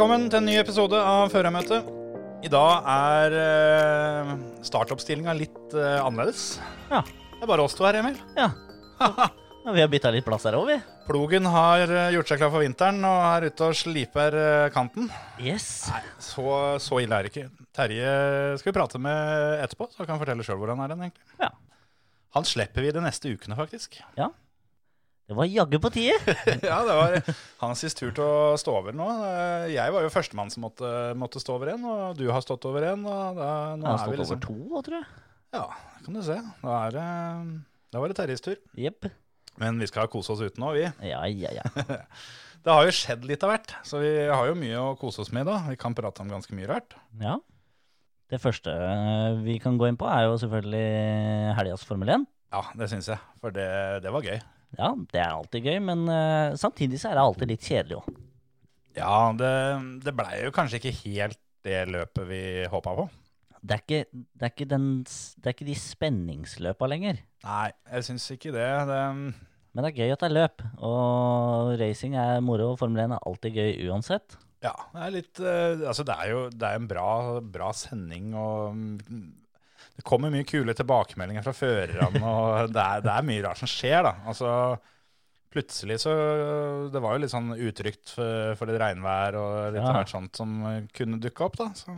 Velkommen til en ny episode av Førermøtet. I dag er uh, startoppstillinga litt eh, annerledes. Ja. Det er bare oss to her, Emil. Ja. ja vi har bytta litt plass her òg, vi. Plogen har eh, gjort seg klar for vinteren og er ute og sliper kanten. Yes. Så, så ille er det ikke. Terje skal vi prate med etterpå, så han kan fortelle sjøl hvor han er hen, egentlig. Ja. Han slipper vi de neste ukene, faktisk. ja. Det var jaggu på tide. ja, det var hans siste tur til å stå over nå. Eh, Jeg var jo førstemann som måtte, måtte stå over en, og du har stått over en. Og da, nå Jeg har stått liksom over to, tror jeg. Ja, det kan du se. Da, er det, da var det Terjes tur. Yep. Men vi skal kose oss ute nå, vi. Ja, ja, ja. Det har jo skjedd litt av hvert, så vi har jo mye å kose oss med da. Vi kan prate om ganske mye rart. ja. Det første eh, vi kan gå inn på, er jo selvfølgelig helgas Formel 1. Ja, det syns jeg, for det, det var gøy. Ja, det er alltid gøy, men uh, samtidig så er det alltid litt kjedelig òg. Ja, det, det blei jo kanskje ikke helt det løpet vi håpa på. Det, er ikke- det, er ikke den det er ikke de spenningsløpa lenger. Nei, jeg syns ikke det. det. Men det er gøy at det er løp, og racing er moro. og Formel 1 er alltid gøy uansett. Ja, det er litt eh, Altså, det er jo det er en bra, bra sending, og mm, det kommer mye kule tilbakemeldinger fra førerne, og det er, det er mye rart som skjer, da. Altså, plutselig så Det var jo litt sånn utrygt for, for litt regnvær og litt Ja. av hvert sånt som kunne dukke opp, da. Så.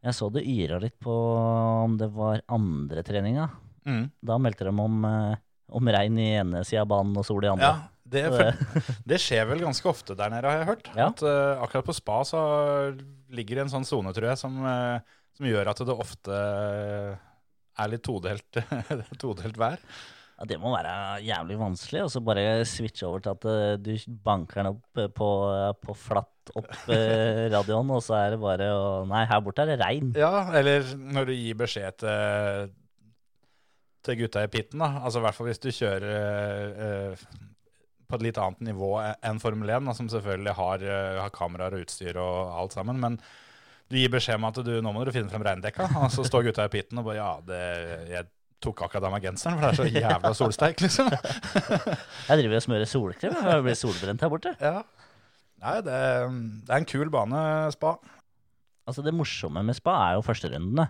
Jeg så det yra litt på om det var andre treninga. Mm. Da meldte de om, eh, om regn i ene sida av banen og sol i andre. Ja, det, for, det skjer vel ganske ofte der nede, har jeg hørt. Ja. At uh, akkurat på spa så ligger det en sånn sone, tror jeg, som, uh, som gjør at det ofte er litt todelt, todelt vær. Ja, det må være jævlig vanskelig, og så bare switche over til at eh, du banker den opp eh, på, på flatt opp eh, radioen, og så er det bare å Nei, her borte er det regn. Ja, eller når du gir beskjed til, til gutta i pitten, da. Altså i hvert fall hvis du kjører eh, på et litt annet nivå enn Formel 1, da, som selvfølgelig har, eh, har kameraer og utstyr og alt sammen. Men du gir beskjed om at du, nå må du finne frem regndekka, og så står gutta i pitten og bare ja, det, jeg tok akkurat av meg genseren, for det er så jævla solsteik, liksom. Jeg driver og smører solkrem, jeg blir solbrent her borte. Ja. Nei, det, det er en kul bane, spa. Altså, det morsomme med spa er jo førsterundene.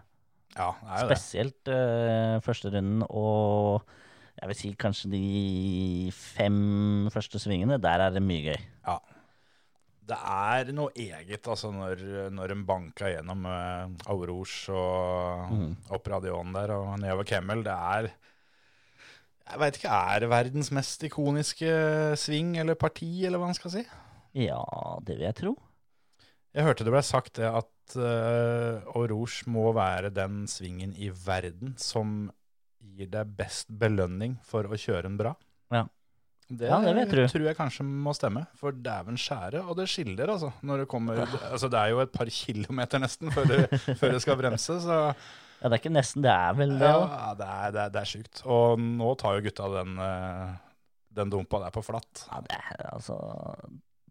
Ja, det er jo det. Spesielt uh, førsterunden og jeg vil si kanskje de fem første svingene. Der er det mye gøy. Ja. Det er noe eget altså, når, når en banka gjennom uh, Auroge og mm. opp radioen der og nedover Kemmel. Det er Jeg veit ikke, er det verdens mest ikoniske sving eller parti, eller hva man skal si? Ja, det vil jeg tro. Jeg hørte det ble sagt det at uh, Auroge må være den svingen i verden som gir deg best belønning for å kjøre en bra. Det, Ja, det vil jeg tror jeg kanskje må stemme, for dæven skjære, og det skiller, altså. Når det kommer Altså, det er jo et par kilometer nesten før det, før det skal bremse, så Ja, det er ikke nesten, det er vel det ja, det er, det er, det sjukt. Og nå tar jo gutta den, eh, den dumpa der på flatt. Ja, det, er, altså,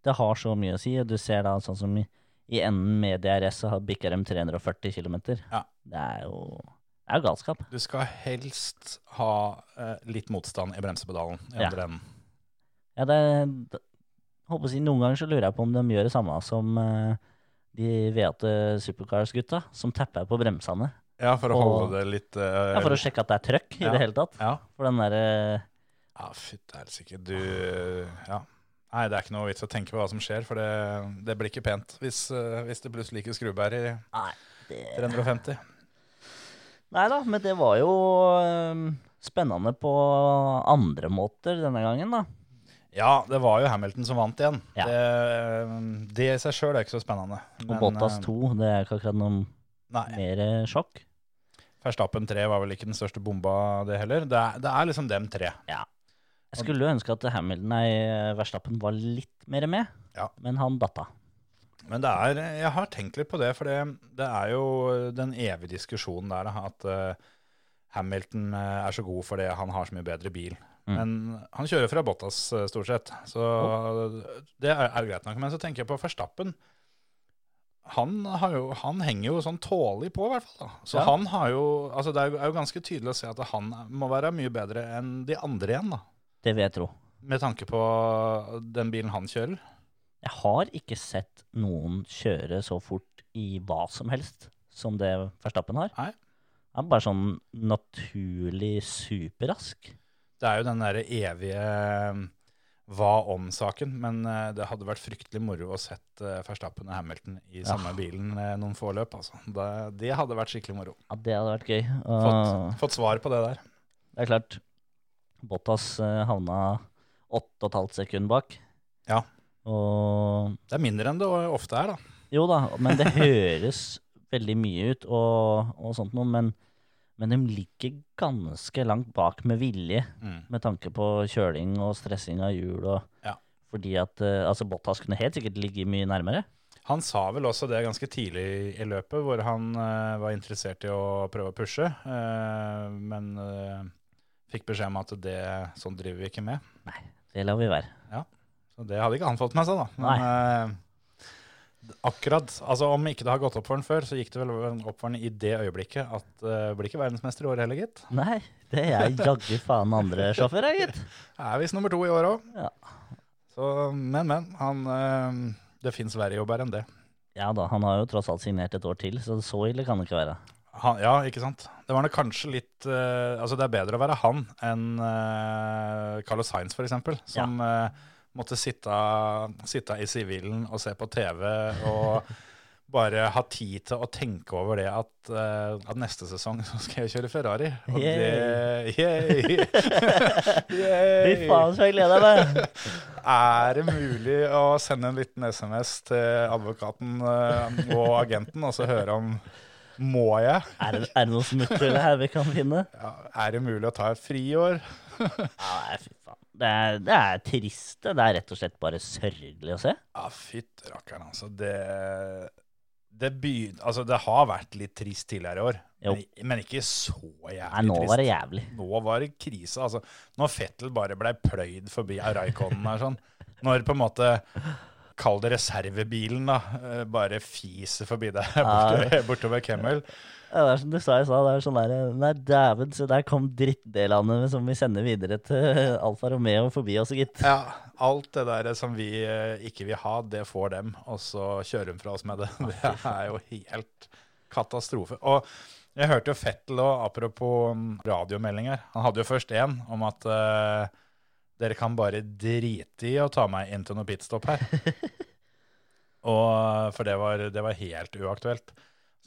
det har så mye å si. Du ser da sånn som i, i enden med DRS så har- bikker de 340 km. Ja. Det er jo det er jo galskap. Du skal helst ha eh, litt motstand i bremsepedalen i Ja. enden. Ja, det, det, håper å si, Noen ganger så lurer jeg på om de gjør det samme som eh, de Veate Supercars-gutta, som tapper på bremsene. Ja, for å Og- holde det litt eh, Ja, For å sjekke at det er trøkk i Ja. det hele tatt. Ja, For den derre ja fytti helsike. Du Ja. Nei, det er ikke noe vits å tenke på hva som skjer, for det, det blir ikke pent hvis, eh, hvis det plutselig ikke skrubber i Nei, det 350. Nei da, men det var jo eh, spennende på andre måter denne gangen, da. Ja, det var jo Hamilton som vant igjen. Ja. Det, det i seg sjøl er ikke så spennende. Og Men, Bottas eh, 2, det er ikke akkurat noe Nei. mer eh, sjokk. Verstappen 3 var vel ikke den største bomba, det heller. Det er, det er liksom dem tre. Ja. Jeg skulle jo ønske at Hamilton, nei, Verstappen var litt mer med, Ja. men han datta. Men det er, jeg har tenkt litt på det, for det, det er jo den evige diskusjonen der, at uh, Hamilton eh, er så god fordi han har så mye bedre bil. Mm. Men han kjører fra Bottas eh, stort sett, så det er, er greit nok. Men så tenker jeg på Verstappen. Han, har jo, han henger jo sånn tålig på, i hvert fall. da. Så Ja. han har jo, altså Det er jo, er jo ganske tydelig å se at han må være mye bedre enn de andre igjen, da. Det vil jeg tro. Med tanke på den bilen han kjører. Jeg har ikke sett noen kjøre så fort i hva som helst som det Verstappen har. Nei. Han er bare sånn naturlig superrask. Det er jo den derre evige eh, hva om-saken, men eh, det hadde vært fryktelig moro å sett eh, Verstappen og Hamilton i samme bilen eh, noen få løp. Altså. Det, det hadde vært skikkelig moro. Ja, det hadde vært gøy. Fått, fått svar på det der. det er klart, Bottas havna 8,5 sekunder bak. Ja. Og Det er mindre enn det ofte er, da. Jo da, men det høres veldig mye ut og, og sånt noe, men, men de ligger ganske langt bak med vilje, Mm. med tanke på kjøling og stressing av hjul og Ja. Fordi at eh, altså Bottas kunne helt sikkert ligge mye nærmere. Han sa vel også det ganske tidlig i løpet, hvor han uh, var interessert i å prøve å pushe, Uh, men uh, fikk beskjed om at det, sånn driver vi ikke med. Nei, Det lar vi være. Ja, Så det hadde ikke han fått med seg, da. Men eh, akkurat, altså om ikke det har gått opp for han før, så gikk det vel opp for han i det øyeblikket at uh, blir ikke verdensmester i år heller, gitt. Nei, det er jaggu faen andre sjåfører, gitt. Er visst nummer to i år òg. Ja. Så, men, men. Han, uh, det fins verre jobber enn det. ja da, han har jo tross alt signert et år til, så så ille kan det ikke være. Han, ja, ikke sant. Det var nok kanskje litt uh, Altså, det er bedre å være han enn uh, Carlos Sainz, for eksempel, som eh, måtte sitte, sitte i sivilen og se på TV og bare ha tid til å tenke over det at, uh, at neste sesong så skal jeg kjøre Ferrari. Og det Yay! Fy faen, så jeg gleder meg! Er det mulig å sende en liten SMS til advokaten uh, og agenten og så høre om Må jeg? Er det, er det noe smutthull her vi kan finne? Ja, er det mulig å ta et friår? Ja, det er faen. Det er, det er trist. Det er rett og slett bare sørgelig å se. Ja, fytti rakkeren, altså. Det, det, begyn- altså. det har vært litt trist tidligere i år, men, men ikke så jævlig trist. Nei, nå var det jævlig. Nå var det krise. altså. Når Fettel bare blei pløyd forbi av Raikonen her sånn. Når på en måte Kall det reservebilen, da. eh, Bare fiser forbi deg bortover, bortover Kemmel. Ja, det er som du sa i stad, det er sånn der Nei, dæven, se der kom drittdelene som vi sender videre til Alfa Romeo forbi oss, gitt. Ja, alt det der som vi eh, ikke vil ha, det får dem, og så kjører de fra oss med det. Det er jo helt katastrofe. Og jeg hørte jo Fettel og apropos mm, radiomeldinger. Han hadde jo først en om at uh, dere kan bare drite i å ta meg inn til noe pitstop her. og, for det var, det var helt uaktuelt.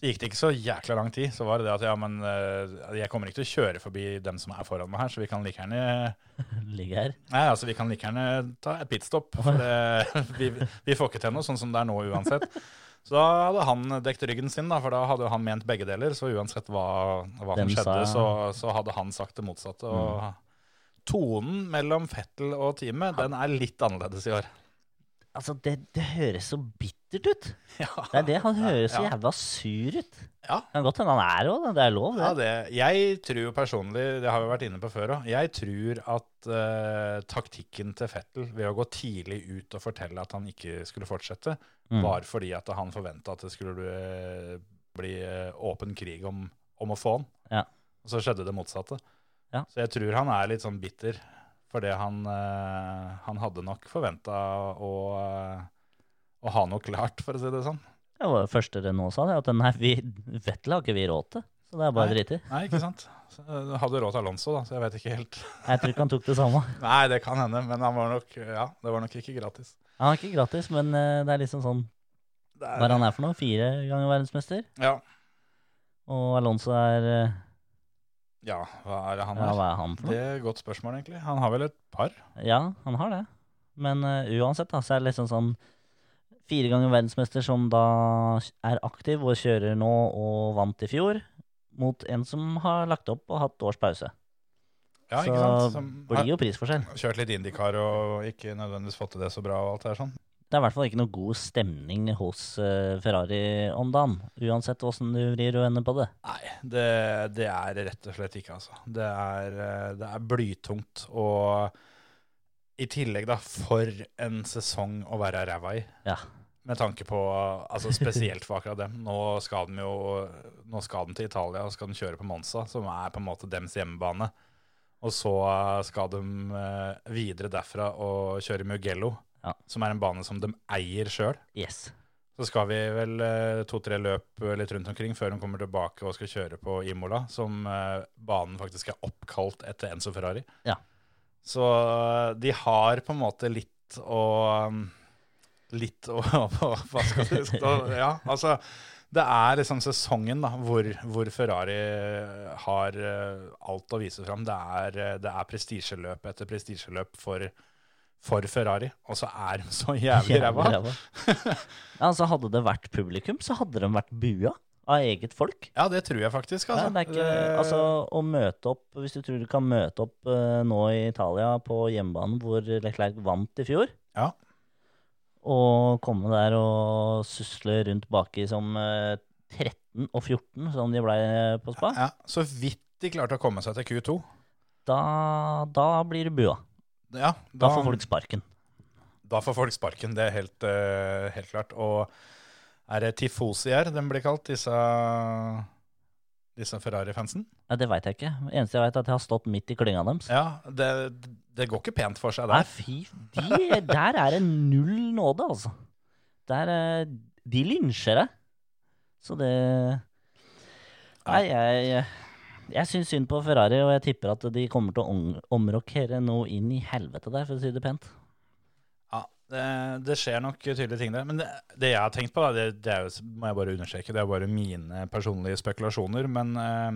Så gikk det ikke så jækla lang tid. Så var det det at ja, men eh, jeg kommer ikke til å kjøre forbi dem som er foran meg her, så vi kan like gjerne Ligge her. Nei, altså Vi kan like gjerne ta et pitstop. For det, vi, vi får ikke til noe sånn som det er nå uansett. Så da hadde han dekket ryggen sin, da, for da hadde han ment begge deler. Så uansett hva, hva som skjedde, så, så hadde han sagt det motsatte. Og tonen mellom Fettel og teamet, den er litt annerledes i år. Altså, det, det høres så bittert ut. Ja, Det er det. Han høres så jævla sur ut. Ja. Kan godt hende han er òg, det er lov, det. Ja, det, jeg tror personlig, det har vi vært inne på før òg, jeg tror at uh, taktikken til Fettel ved å gå tidlig ut og fortelle at han ikke skulle fortsette, Mm. var fordi at han forventa at det skulle bli, bli eh, åpen krig om, om å få han. Ja. Og så skjedde det motsatte. Ja. Så jeg tror han er litt sånn bitter, fordi han, uh, han hadde nok forventa å, eh, å ha noe klart, for å si det sånn. Det var det første Renault sa, det, at nei, vi, Vettel har ikke vi råd til. Så det er bare dritt i. Nei, ikke sant? Så, eh, hadde råd til Alonso, da, så jeg vet ikke helt. Jeg tror ikke han tok det samme. Nei, det kan hende, men han var nok, ja, det var nok ikke gratis. Han er ikke gratis, men eh, det er liksom sånn er... Hva han er for noe? Fire ganger verdensmester? Ja. Og Alonso er eh, ja, hva er det han Ja, er? hva er han for Det er et godt spørsmål, egentlig. Han har vel et par? Ja, han har det. Men uh, uansett, da, så er det liksom sånn Fire ganger verdensmester som da er aktiv og kjører nå og vant i fjor, mot en som har lagt opp og hatt års pause. Ja, ikke så sant? Som blir jo prisforskjell. kjørt litt Indycar og ikke nødvendigvis fått til det så bra og alt det der sånn. Det er i hvert fall ikke noe god stemning hos uh, Ferrari om dagen. Uansett åssen du vrir og ender på det. Nei, det, det er rett og slett ikke, altså. Det er, eh, det er blytungt. Og i tillegg, da, for en sesong å være ræva i. Ja. Med tanke på altså Spesielt for akkurat dem. Nå skal de jo Nå skal den til Italia og skal de kjøre på Monza, som er på en måte dems hjemmebane. Og så skal de eh, videre derfra og kjøre Mugello, Ja. som er en bane som de eier sjøl. Yes. Så skal vi vel eh, to-tre løp eh, litt rundt omkring før de kommer tilbake og skal kjøre på Imola, som eh, banen faktisk er oppkalt etter Enzo Ferrari. Ja. Så eh, de har på en måte litt å Litt over Hva skal du Ja, altså Det er liksom sesongen da, hvor, hvor Ferrari har eh, alt å vise fram. Det er, eh, det er prestisjeløp etter prestisjeløp for, for Ferrari, og så er de så jævlig ræva. ja, altså Hadde det vært publikum, så hadde de vært bua av eget folk. Ja, det tror jeg faktisk. Altså. Er ikke, altså, å møte opp, Hvis du tror du kan møte opp uh, nå i Italia på hjemmebanen hvor Leclerc vant i fjor, Ja. Og komme der og susle rundt baki som eh, 13 og 14, som de ble på spa, ja, så vidt de klarte å komme seg til Q2. da, da blir det bua. Ja, Da får folk sparken. da får folk sparken, det er helt, eh, helt klart. Og er det tifosier de blir kalt, disse, disse Ferrari-fansen? Ja, det veit jeg ikke. Eneste jeg veit, er at jeg har stått midt i klynga deres. Ja, det, det går ikke pent for seg Nei, der. fy de, Der er det null nåde, altså. Der, eh, de lynsjer deg. Så det Nei, jeg, jeg syns synd på Ferrari, og jeg tipper at de kommer til å om- omrokere noe inn i helvete der, for å si det pent. Ja, det, det skjer nok tydelige ting der. Men det, det jeg har tenkt på, da, det, det er jo, må jeg bare understreke, det er bare mine personlige spekulasjoner. Men eh,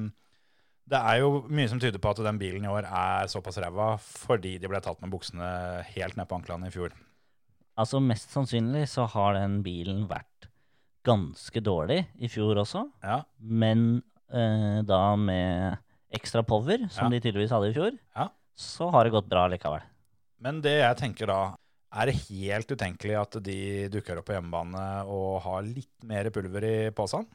det er jo mye som tyder på at den bilen i år er såpass ræva fordi de ble tatt med buksene helt ned på anklene i fjor. Altså, mest sannsynlig så har den bilen vært ganske dårlig i fjor også, Ja, men eh, da med ekstra power, som Ja. de tydeligvis hadde i fjor, Ja. så har det gått bra likevel. Men det jeg tenker da, er det helt utenkelig at de dukker opp på hjemmebane og har litt mer pulver i posen?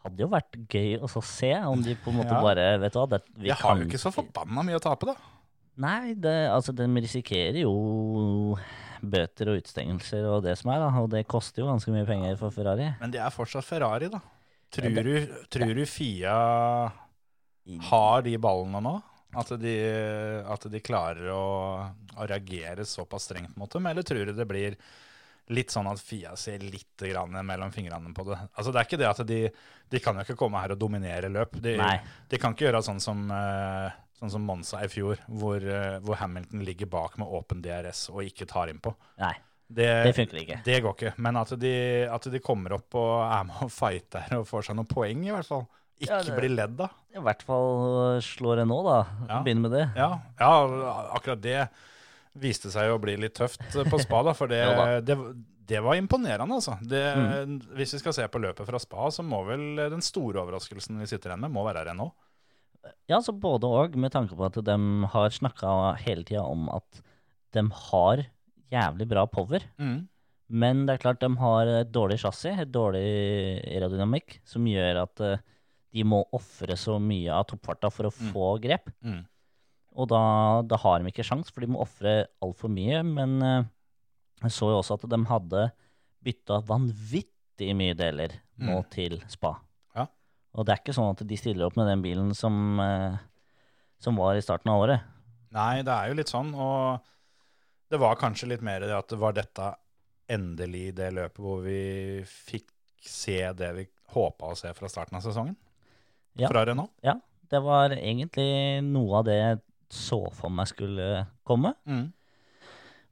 Hadde jo vært gøy å se om de på en måte Ja. bare Vet du hva, det, vi Jeg har kan jo ikke så forbanna mye å tape, da. Nei, det, altså de risikerer jo bøter og utestengelser og det som er, da. Og det koster jo ganske mye penger for Ferrari. Men det er fortsatt Ferrari, da. Tror det, du, tror du Fia har de ballene nå? At de, at de klarer å, å reagere såpass strengt mot dem? Eller tror du det blir litt sånn at Fia ser litt grann mellom fingrene på det? Altså Det er ikke det at de De kan jo ikke komme her og dominere løp. De, de kan ikke gjøre sånn som, eh, sånn som Monza i fjor, hvor, eh, hvor Hamilton ligger bak med åpen DRS og ikke tar innpå. Nei, Det, det funker ikke. det går ikke. Men at de, at de kommer opp og er med og fighter og får seg noen poeng, i hvert fall. Ikke Ja, det- bli ledd, da. I hvert fall slår jeg nå, da. Ja. Begynne med det. Ja, ja, akkurat det viste seg å bli litt tøft på spa, da. For det, ja, da. det, det var imponerende, altså. Det, Hvis vi skal se på løpet fra spa, så må vel den store overraskelsen vi sitter igjen med, må være Renault. Ja, så både og, med tanke på at de har snakka hele tida om at de har jævlig bra power. Mm. Men det er klart de har et dårlig chassis, et dårlig aerodynamikk, som gjør at eh, de må ofre så mye av toppfarta for å få grep. Mm. Og da, da har de ikke sjans, for de må ofre altfor mye. Men eh, jeg så jo også at de hadde bytta vanvittig mye deler nå Mm. til spa. Ja. Og det er ikke sånn at de stiller opp med den bilen som, eh, som var i starten av året. Nei, det er jo litt sånn, og det var kanskje litt mer det at det var dette endelig det løpet hvor vi fikk se det vi håpa å se fra starten av sesongen. Ja. Fra Renault. Ja, det var egentlig noe av det så for meg skulle komme. Mm.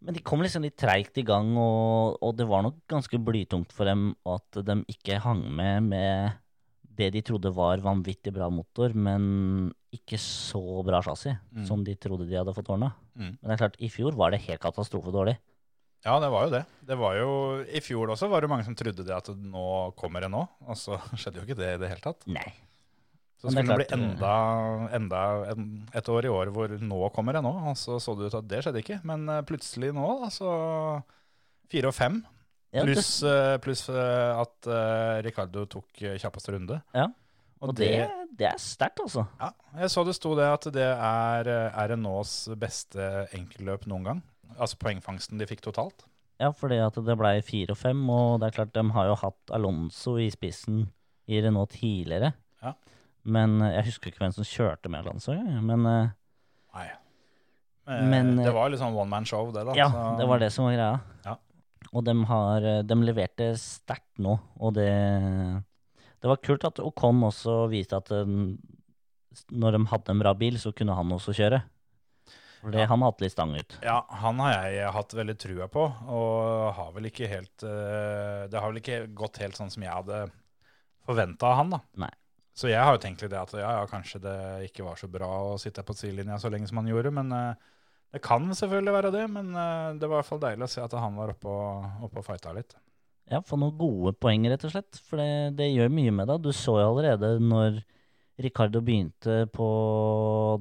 Men de kom liksom litt treigt i gang, og, og det var nok ganske blytungt for dem at de ikke hang med med det de trodde var vanvittig bra motor, men ikke så bra chassis Mm. som de trodde de hadde fått ordna. Mm. Men det er klart, i fjor var det helt katastrofedårlig. Ja, det var jo det. Det var jo, I fjor også var det mange som trodde det at nå kommer det nå, og så skjedde jo ikke det i det hele tatt. Nei. Så skulle det bli enda, enda en, et år i år hvor nå kommer jeg nå, og så så det ut at det skjedde ikke. Men eh, plutselig nå, da, så fire og fem. Pluss plus eh, at eh, Ricardo tok eh, kjappeste runde. Ja, Og, det, det er sterkt, altså. Ja, jeg så det sto det at det er eh, beste enkelløp noen gang. Altså poengfangsten de fikk totalt. Ja, fordi at det ble fire og fem, og det er klart de har jo hatt Alonso i spissen i Renault tidligere. Ja. Men eh, jeg husker ikke hvem som kjørte med landslaget. Men eh, Nei. Men, det eh, var litt sånn one man show, det, da. ja, så- det var det som var greia. Ja. Og de, har, de leverte sterkt nå, og det Det var kult at Ocon også viste at når de hadde en bra bil, så kunne han også kjøre. For det, Ja. han har hatt litt stang ut. Ja, han har jeg hatt veldig trua på, og har vel ikke helt Det har vel ikke gått helt sånn som jeg hadde forventa av han, da. Nei. Så jeg har jo tenkt litt det at ja, ja, kanskje det ikke var så bra å sitte på sidelinja så lenge som han gjorde, men eh, det kan selvfølgelig være det. Men eh, det var i hvert fall deilig å se at han var oppe og, oppe og fighta litt. Ja, få noen gode poeng, rett og slett. For det, det gjør mye med deg. Du så jo allerede når Ricardo begynte på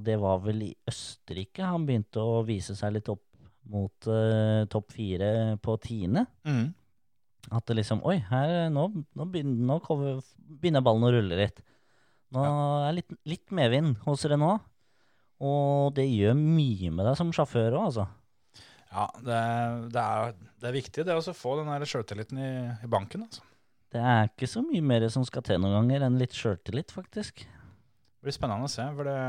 Det var vel i Østerrike han begynte å vise seg litt opp mot uh, topp fire på tiende. Mm. At det liksom Oi, her, nå, nå, begynner, nå kommer, begynner ballen å rulle litt. Nå er det litt, litt medvind hos Renault. Og det gjør mye med deg som sjåfør òg, altså. Ja, det, det, er, det er viktig det å få den sjøltilliten i, i banken. altså. Det er ikke så mye mer som skal til noen ganger enn litt sjøltillit, faktisk. Det blir spennende å se. for det,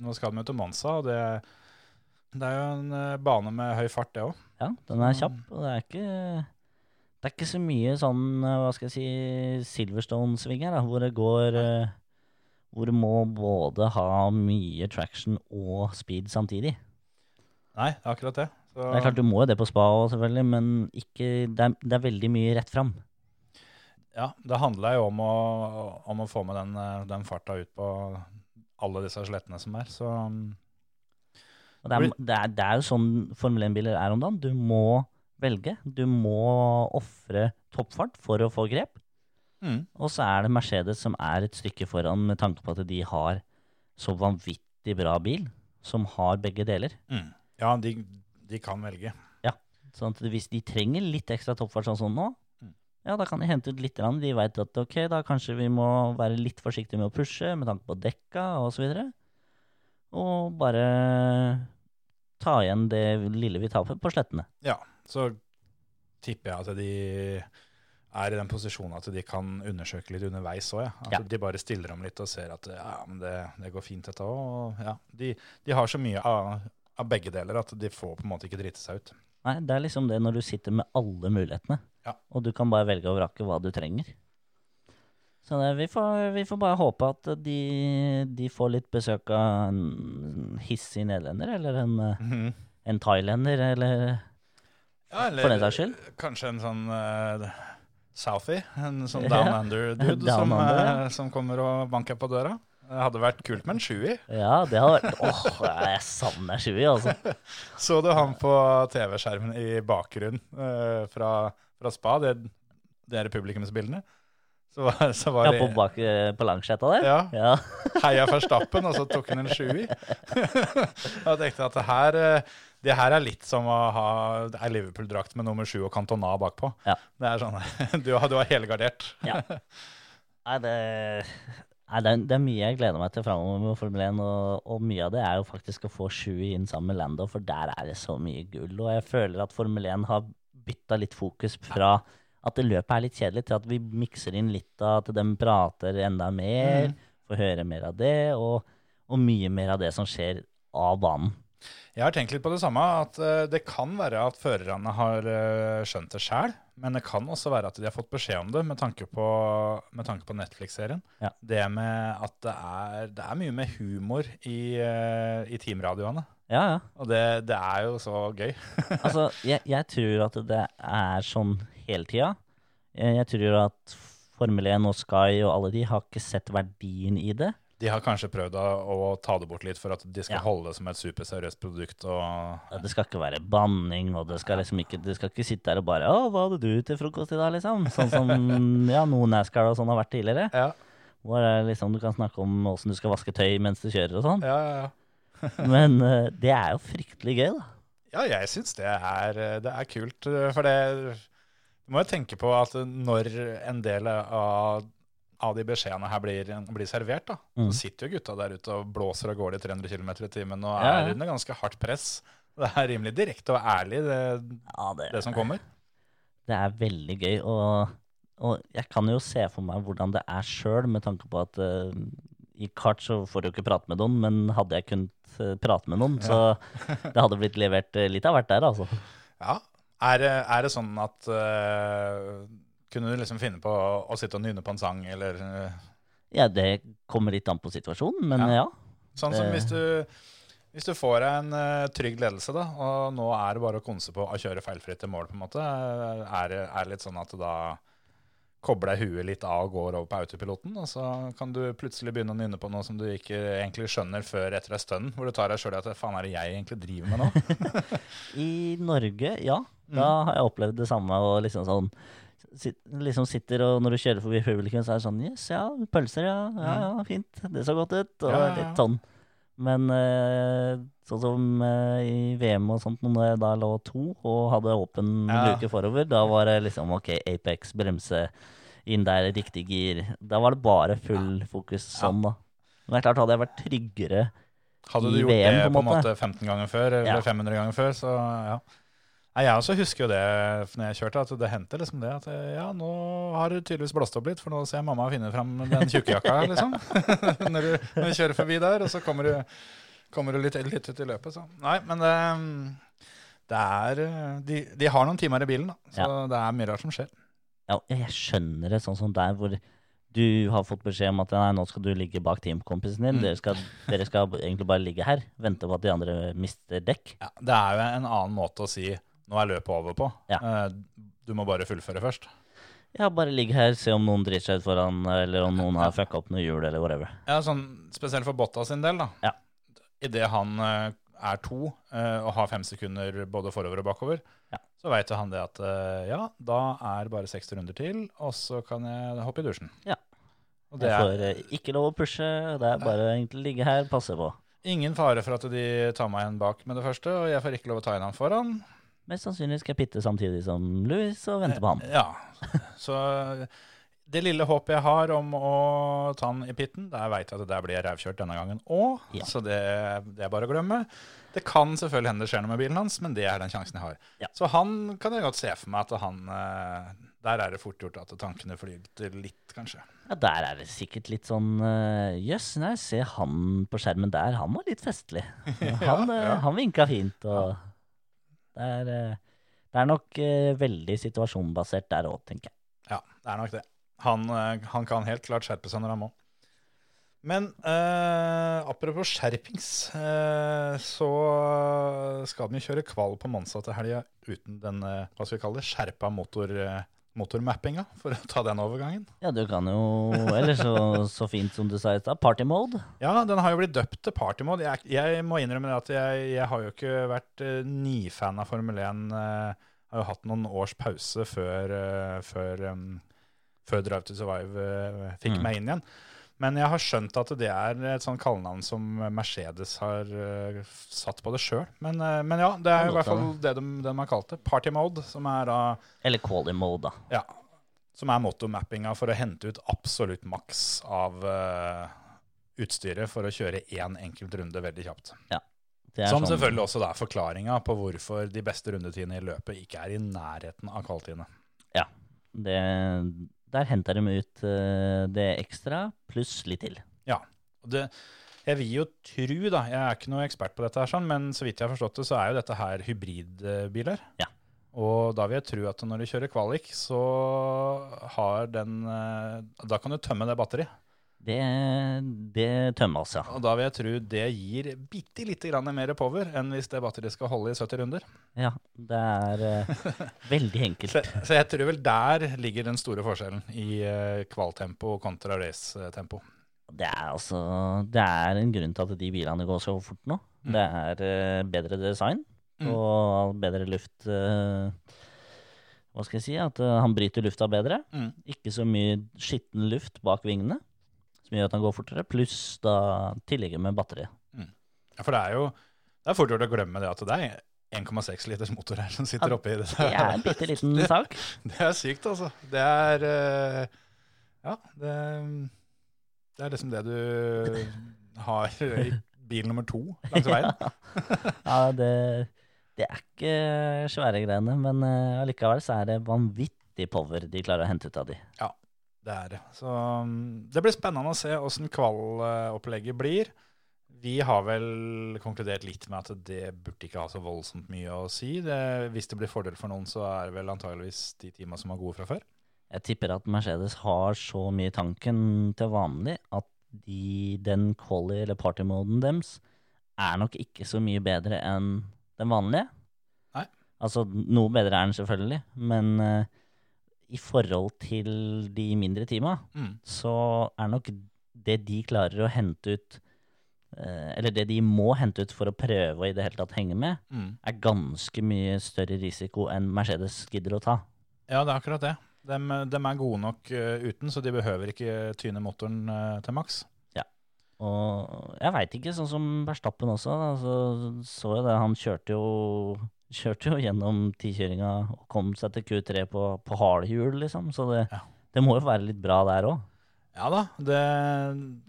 Nå skal vi til Monza, og det, det er jo en eh, bane med høy fart, det òg. Ja, den er kjapp, og det er ikke Det er ikke så mye sånn, eh, hva skal jeg si, Silverstone-sving her, da, hvor det går eh, Hvor du må både ha mye traction og speed samtidig. Nei, akkurat det. Så, Det er klart du må jo det på spa òg, selvfølgelig, men ikke, det, er, det er veldig mye rett fram. ja, det handla jo om å, om å få med den, eh, den farta ut på alle disse slettene som er. Så Og det, er, det, er, det er jo sånn Formel 1-biler er om dagen. Du må velge. Du må ofre toppfart for å få grep. mm, Og så er det Mercedes som er et stykke foran med tanke på at de har så vanvittig bra bil, som har begge deler. mm. Ja, de, de kan velge. Ja. Sånn at hvis de trenger litt ekstra toppfart sånn som nå, Mm. ja, da kan de hente ut litt. De veit at ok, da kanskje vi må være litt forsiktige med å pushe med tanke på dekka og så videre. Og bare ta igjen det lille vi taper på slettene. Ja, så tipper jeg at de er i den posisjonen at de kan undersøke litt underveis òg. Ja. At Ja. de bare stiller om litt og ser at ja, men det, det går fint, dette òg. Ja, de, de har så mye av, av begge deler at de får på en måte ikke drite seg ut. Nei, det er liksom det når du sitter med alle mulighetene, Ja. og du kan bare velge og vrake hva du trenger. Så det, vi, får, vi får bare håpe at de, de får litt besøk av en hissig nederlender, eller en, eh, en thailender, eller Ja, eller For den saks skyld. kanskje en sånn uh, Southie, en sånn down under-dude Down som, under, ja. eh, som kommer og banker på døra. Det hadde vært kult med en sjuer. Ja, det hadde vært Åh, jeg savner Shui, altså. Så du han på TV-skjermen i bakgrunnen uh, fra, fra Spa, det, det er publikumsbildene? Så var, så var Ja, det på, bak, eh, på langsetta der? Ja. ja. Heia Verstappen, og så tok han en sjuer. Jeg tenkte at det her, eh, det her er litt som å ha er Liverpool-drakt med nummer sju og Cantona bakpå. Ja. Det er sånn, du, du har helgardert. Ja. Nei, det, nei det, er, det er mye jeg gleder meg til framover med Formel 1, og, og mye av det er jo faktisk å få Shui inn sammen med Lando, for der er det så mye gull. Og jeg føler at Formel 1 har bytta litt fokus fra at det løpet er litt kjedelig, til at vi mikser inn litt av at de prater enda mer, får høre mer av det, og, og mye mer av det som skjer av banen. Jeg har tenkt litt på det samme, at eh, det kan være at førerne har eh, skjønt det sjøl, men det kan også være at de har fått beskjed om det med tanke på, med tanke på Netflix-serien. Ja. Det med at det er, det er mye med humor i, eh, i teamradioene. Ja, ja. Og det, det er jo så gøy. Altså, jeg, jeg tror at det er sånn hele tida. Jeg, jeg tror at Formel 1 og Sky og alle de har ikke sett verdien i det. De har kanskje prøvd å, ta det bort litt for at de skal Ja. holde det som et superseriøst produkt. Og, Det skal ikke være banning, og det skal liksom ikke, det skal ikke sitte der og bare 'Å, hva hadde du til frokost i dag?' liksom. Sånn som ja, noen NASCAR og sånn har vært tidligere. ja. Hvor det liksom, du kan snakke om åssen du skal vaske tøy mens du kjører og sånn. Ja, ja, ja. Men eh, det er jo fryktelig gøy, da. Ja, jeg syns det, er- det er kult. For det Du må jo tenke på at når en del av, av de beskjedene her blir, blir servert, da, Mm. så sitter jo gutta der ute og blåser av gårde i 300 km i timen og er ja. under ganske hardt press. Det er rimelig direkte og ærlig, det, Ja, det, det som kommer. det er veldig gøy. Og, og jeg kan jo se for meg hvordan det er sjøl, med tanke på at uh, i kart så får du ikke prate med noen, men hadde jeg kunnet eh, prate med noen, så det hadde blitt levert eh, litt av hvert der, altså. Ja. Er, er det sånn at uh, Kunne du liksom finne på å, å sitte og nynne på en sang, eller eh, Ja, det kommer litt an på situasjonen, men Ja. ja. Sånn som hvis du, hvis du får deg en uh, trygg ledelse, da, og nå er det bare å konse på å kjøre feilfritt til mål, på en måte, er det er litt sånn at du da kobler huet litt av og går over på autopiloten, og så kan du plutselig begynne å nynne på noe som du ikke egentlig skjønner før etter en stund, hvor du tar deg sjøl i at faen er det jeg egentlig driver med nå? I Norge, ja. Da Mm. har jeg opplevd det samme. Og liksom sånn sit, liksom sitter og Når du kjører forbi publikum, så er det sånn Yes, ja, pølser, ja. Ja, ja, fint. Det så godt ut. Og Mm. Litt sånn. Men eh, sånn som eh, i VM og sånt, når jeg da lå to og hadde åpen luke forover, da var det liksom OK, Apex, bremse, inn der, riktig gir. Da var det bare full fokus sånn, da. Men det er klart, hadde jeg vært tryggere Hadde du gjort VM, det på en måte 15 ganger før, eller Ja. 500 ganger før, så ja. Nei, jeg også husker jo det når jeg kjørte, at det hendte liksom det at ja, nå har det tydeligvis blåst opp litt, for nå ser jeg mamma finne fram den tjukkejakka, liksom. når, du, når du kjører forbi der, og så kommer du, kommer du litt, litt ut i løpet, så. Nei, men det, det er eh, de, de har noen timer i bilen, da, så det er mye rart som skjer. Ja, jeg skjønner det sånn som der hvor du har fått beskjed om at nei, nå skal du ligge bak teamkompisen din. Mm. Dere, skal, dere skal egentlig bare ligge her, vente på at de andre mister dekk. Ja, det er jo en annen måte å si nå er løpet over på. Ja. Eh, Du må bare fullføre først. Ja, bare ligg her, se om noen driter seg ut foran, eller om noen har fucka opp noe hjul, eller whatever. Ja, sånn, Spesielt for Botta sin del. da. Ja. Idet han eh, er to eh, og har fem sekunder både forover og bakover, Ja. så veit han det at ja, da er bare 60 runder til, og så kan jeg hoppe i dusjen. Ja. Og det Jeg får ikke lov å pushe, det er bare egentlig ligge her, passe på. ingen fare for at de tar meg igjen bak med det første, og jeg får ikke lov å ta inn han foran. Mest sannsynlig skal jeg pitte samtidig som Louis og vente på han. Ja, Så det lille håpet jeg har om å ta han i pitten, der veit jeg at der blir jeg rævkjørt denne gangen òg. Ja. Så det, det er bare å glemme. Det kan selvfølgelig hende det skjer noe med bilen hans, men det er den sjansen jeg har. Ja. Så han kan jeg godt se for meg at han eh, Der er det fort gjort at tankene flyter litt, kanskje. Ja, Der er det sikkert litt sånn eh, Jøss, nei, se han på skjermen der, han var litt festlig. Han, eh, ja. han vinka fint, og det er, eh, det er nok eh, veldig situasjonbasert der òg, tenker jeg. Ja, det er nok det. Han, eh, han kan helt klart skjerpe seg når han må. Men eh, apropos skjerpings, eh, så skal den jo kjøre kval på Monsa til helga uten den hva skal vi kalle det, skjerpa motor, motormappinga, for å ta den overgangen. Ja, du kan jo Eller så, så fint som du sa i stad, party mode. Ja, den har jo blitt døpt til partymode. Jeg, jeg må innrømme at jeg, jeg har jo ikke vært uh, nifan av Formel 1. Uh, har jo hatt noen års pause før, uh, før, um, før Drive to Survive uh, fikk Mm. meg inn igjen. Men jeg har skjønt at det er et sånn kallenavn som Mercedes har uh, satt på det sjøl. Men, uh, men ja, det er i hvert fall det de, det de har kalt det. Party mode, som er da Eller quality mode, da. ja, som er motomappinga for å hente ut absolutt maks av eh, utstyret for å kjøre én enkelt runde veldig kjapt. Det er Som sånn- selvfølgelig også er forklaringa på hvorfor de beste rundetidene i løpet ikke er i nærheten av kvaltidene. det, Der henter de ut eh, det ekstra, pluss litt til. Og det, jeg vil jo tro, da, jeg er ikke noe ekspert på dette, her, sånn, men så vidt jeg har forstått det, så er jo dette her hybridbiler. Ja. Og da vil jeg tro at når du kjører kvalik, så har den eh, Da kan du tømme det batteriet. Det, det tømmes, ja. Og da vil jeg tro det gir bitte lite grann mer power enn hvis det batteriet skal holde i 70 runder. Ja, det er uh, veldig enkelt. Så, så jeg tror vel der ligger den store forskjellen i uh, kvaltempo kontra racetempo. Det er altså Det er en grunn til at de bilene går så fort nå. Mm. Det er uh, bedre design Mm. og bedre luft Hva skal jeg si? At han bryter lufta bedre. Mm. Ikke så mye skitten luft bak vingene. Som gjør at den går fortere, pluss da tillegget med batteri. Ja, for det er jo det er fort gjort å glemme det at det er 1,6 liters motor her som sitter Ja, oppi det. Det er en bitte liten sak. Det er sykt, altså. Det er eh, Ja, det, det er liksom det du har i bil nummer to langs veien. Ja, det, det er ikke svære greiene, men eh, allikevel så er det vanvittig power de klarer å hente ut av de. Det er. Så um, det blir spennende å se åssen kvalopplegget blir. Vi har vel konkludert litt med at det burde ikke ha så voldsomt mye å si. Det, hvis det blir fordel for noen, så er det vel antageligvis de teama som er gode fra før. Jeg tipper at Mercedes har så mye i tanken til vanlig at de, den quali- eller partymoden deres er nok ikke så mye bedre enn den vanlige. Nei. Altså, noe bedre er den selvfølgelig, men eh, i forhold til de mindre teama, Mm. så er nok det de klarer å hente ut eh, Eller det de må hente ut for å prøve å i det hele tatt henge med, Mm. er ganske mye større risiko enn Mercedes gidder å ta. Ja, det er akkurat det. De, er gode nok eh, uten, så de behøver ikke tyne motoren eh, til maks. Ja. Og jeg veit ikke, sånn som Verstappen også, da, så så jeg det, han kjørte jo Kjørte jo gjennom tikjøringa og kom seg til Q3 på, på hardhjul, liksom. Så det, Ja. det må jo være litt bra der òg. Ja da, det,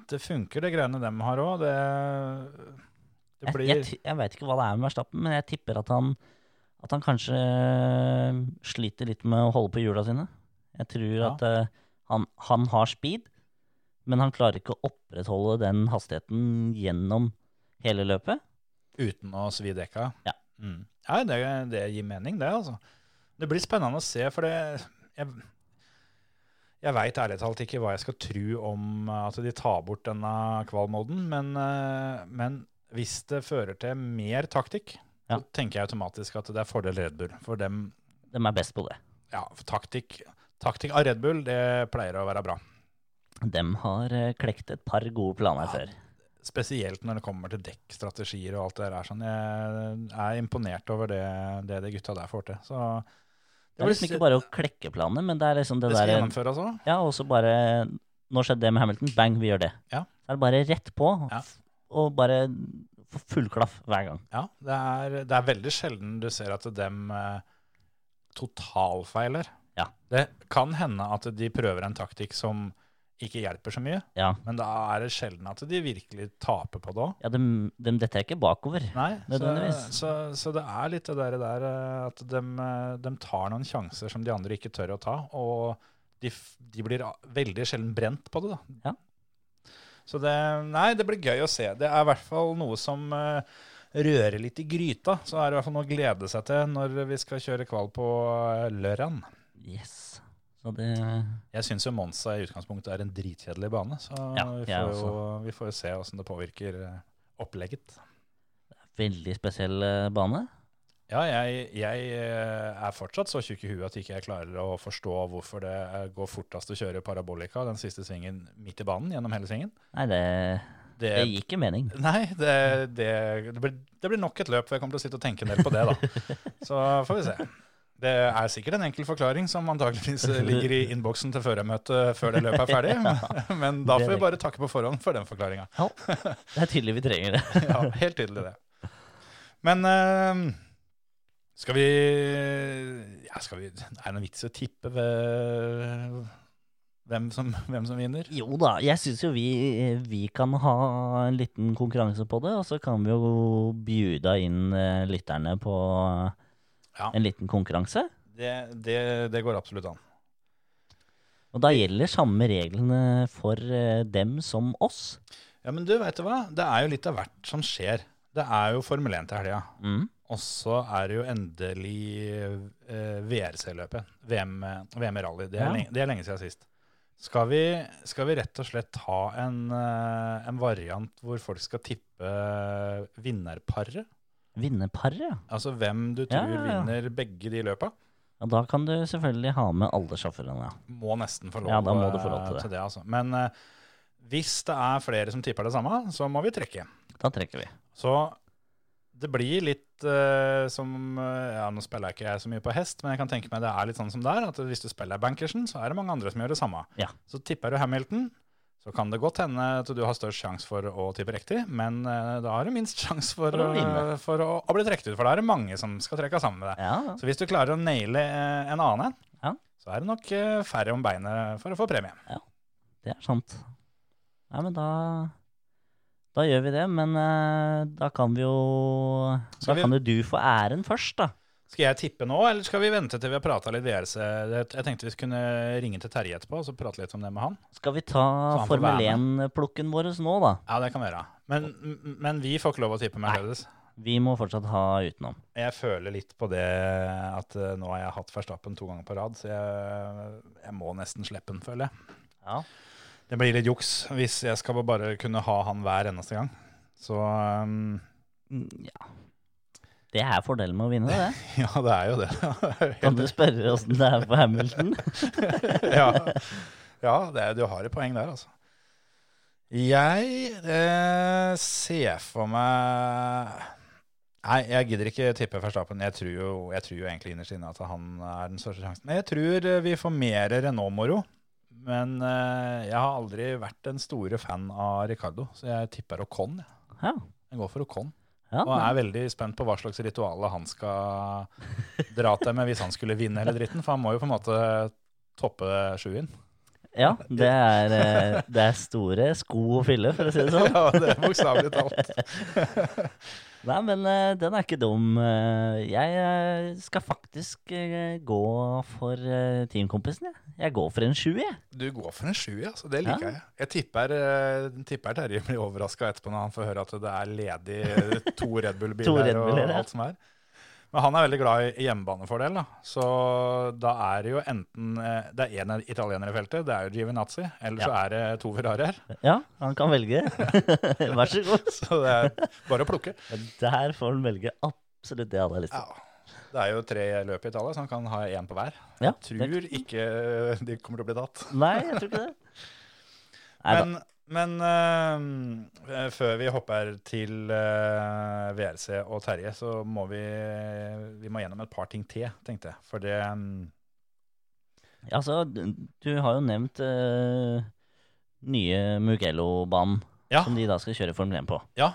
det funker, det greiene dem har òg. Det, det blir jeg, jeg, jeg veit ikke hva det er med Verstappen, men jeg tipper at han, at han kanskje sliter litt med å holde på hjula sine. Jeg tror Ja. at uh, han, han har speed, men han klarer ikke å opprettholde den hastigheten gjennom hele løpet. uten å svi dekka. Ja. Mm. Ja det, det gir mening, det, altså. Det blir spennende å se, for det Jeg, jeg veit ærlig talt ikke hva jeg skal tro om at de tar bort denne kvalmoden, men, eh, men hvis det fører til mer taktikk, Ja. så tenker jeg automatisk at det er fordel Red Bull. For dem De er best på det. Ja, for taktikk, taktikk av Red Bull, det pleier å være bra. De har eh, klekt et par gode planer Ja. før. Spesielt når det kommer til dekkstrategier og alt det der. Sånn. Jeg er imponert over det, det de gutta der får til. Så Det er liksom ikke bare å klekke planer, men det er liksom det, det skal der gjennomføres òg. Ja, og så bare Nå skjedde det med Hamilton. Bang, vi gjør det. Ja. Så er det bare rett på, Ja. og bare få full klaff hver gang. Ja, det er, det er veldig sjelden du ser at dem eh, totalfeiler. Ja. Det kan hende at de prøver en taktikk som ikke hjelper så mye, Ja, men da er det sjelden at de virkelig taper på det òg. ja de, de, dette er ikke bakover. Nei, så, Nødvendigvis. så, så det er litt det der, der eh, at de, de tar noen sjanser som de andre ikke tør å ta, og de, de blir veldig sjelden brent på det. da. Ja. Så det, nei, det blir gøy å se. Det er i hvert fall noe som røre rører litt i gryta. Så er det i hvert fall noe å glede seg til når vi skal kjøre kval på lørdag. Yes. Så det Jeg syns jo Monza i utgangspunktet er en dritkjedelig bane, så Ja, vi, får jo, vi får jo se åssen det påvirker eh, opplegget. Veldig spesiell eh, bane. Ja, jeg, jeg eh, er fortsatt så tjukk i huet at ikke jeg klarer å forstå hvorfor det går fortest å kjøre parabolika den siste svingen midt i banen gjennom hele svingen. Nei, det, Det, det gir ikke mening. nei, det, det, det, blir, det blir nok et løp hvor jeg kommer til å sitte og tenke en del på det, da. Så får vi se. Det er sikkert en enkel forklaring som antageligvis ligger i innboksen til førermøtet før det løpet er ferdig, men, men da får vi bare takke på forhånd for den forklaringa. Ja, det er tydelig vi trenger det. Ja, helt tydelig det. Men eh, skal vi Ja, skal vi Er det noen vits i å tippe ved, hvem, som, hvem som vinner? Jo da, jeg syns jo vi, vi kan ha en liten konkurranse på det, og så kan vi jo bjuda inn eh, lytterne på Ja. en liten konkurranse. Det, det, det går absolutt an. Og da gjelder samme reglene for eh, dem som oss. Ja, Men du, veit du hva? Det er jo litt av hvert som skjer. Det er jo Formel 1 til helga. Mm. Og så er det jo endelig eh, VRC-løpet. VM, VM i rally. Det er, Ja. lenge, det er lenge siden sist. Skal vi, skal vi rett og slett ha en, eh, en variant hvor folk skal tippe vinnerparet? Vinnerparet, ja. Altså hvem du tror ja, ja. vinner begge de løpa? ja. Da kan du selvfølgelig ha med alle sjåførene. Må nesten få lov, Ja, da må du få lov eh, til det. til det. Altså. Men uh, hvis det er flere som tipper det samme, så må vi trekke. Da trekker vi. Så det blir litt uh, som Ja, nå spiller jeg ikke jeg så mye på hest, men jeg kan tenke meg det er litt sånn som det er. At hvis du spiller bankersen, så er det mange andre som gjør det samme. Ja. Så tipper du Hamilton, så kan det godt hende at du har størst sjanse for å tippe riktig, men eh, da har du minst sjanse for, For for å, bli trukket ut. For da er det mange som skal trekke sammen med deg. Ja, Så hvis du klarer å naile eh, en annen en, Ja. så er det nok eh, færre om beinet for å få premie. Ja, det er sant. Nei, men da Da gjør vi det, men da kan vi jo Da vi- kan jo du få æren først, da. Skal jeg tippe nå, eller skal vi vente til vi har prata litt VRC? Jeg tenkte vi kunne ringe til Terje etterpå og så prate litt om det med han. Skal vi ta Formel 1-plukken vår nå, da? Ja, det kan vi gjøre. Men, men vi får ikke lov å tippe Mercedes. Vi må fortsatt ha utenom. Jeg føler litt på det at eh, nå har jeg hatt Verstappen to ganger på rad, så jeg, jeg må nesten slippe den, føler jeg. Ja. Det blir litt juks hvis jeg skal bare kunne ha han hver eneste gang. Så um, ja. Det er fordelen med å vinne, det. ja, det er jo det. Kan du spørre åssen det er på Hamilton? ja, ja det du har et poeng der, altså. Jeg eh, ser for meg Nei, jeg gidder ikke tippe Verstappen. Jeg tror jo, jeg tror jo egentlig innerst inne at han er den største sjansen. Men jeg tror eh, vi får mer Renault-moro. Men eh, jeg har aldri vært den store fan av Ricardo, så jeg tipper Ocon. jeg. Ja. Jeg går for Ocon. Ja Og er veldig spent på hva slags ritual han skal dra til med hvis han skulle vinne hele dritten. For han må jo på en måte toppe sjuen. ja det, er, eh, det er store sko å fylle, for å si det sånn. Ja, det er bokstavelig talt. Nei, men eh, den er ikke dum. Eh, Jeg eh, skal faktisk gå for teamkompisen, jeg. Jeg går for en sju, jeg. Du går for en sju, ja. Så det liker Ja. jeg. Jeg tipper, tipper Terje blir overraska etterpå når han får høre at det er ledig to Red Bull-biler Bull og alt som er. Men han er veldig glad i hjemmebanefordel, da. Så da er det jo enten eh, Det er én italiener i feltet, det er jo Giovinazzi. Eller så er det to Ferrarier. Ja, han kan velge. Vær så god. Så det er bare å plukke. Der får han velge absolutt det han har lyst til. Ja. Det er jo tre løp i Italia, så han kan ha én på hver. Ja, Jeg tror ikke de kommer til å bli tatt. Nei, jeg tror ikke det. Nei da. Men, eh, før vi hopper til uh, VRC og Terje, så må vi, vi må gjennom et par ting til, tenkte jeg. For det mm, Altså, du har jo nevnt uh, nye Mugello-banen, Ja. som de da skal kjøre Formel 1 på. Ja.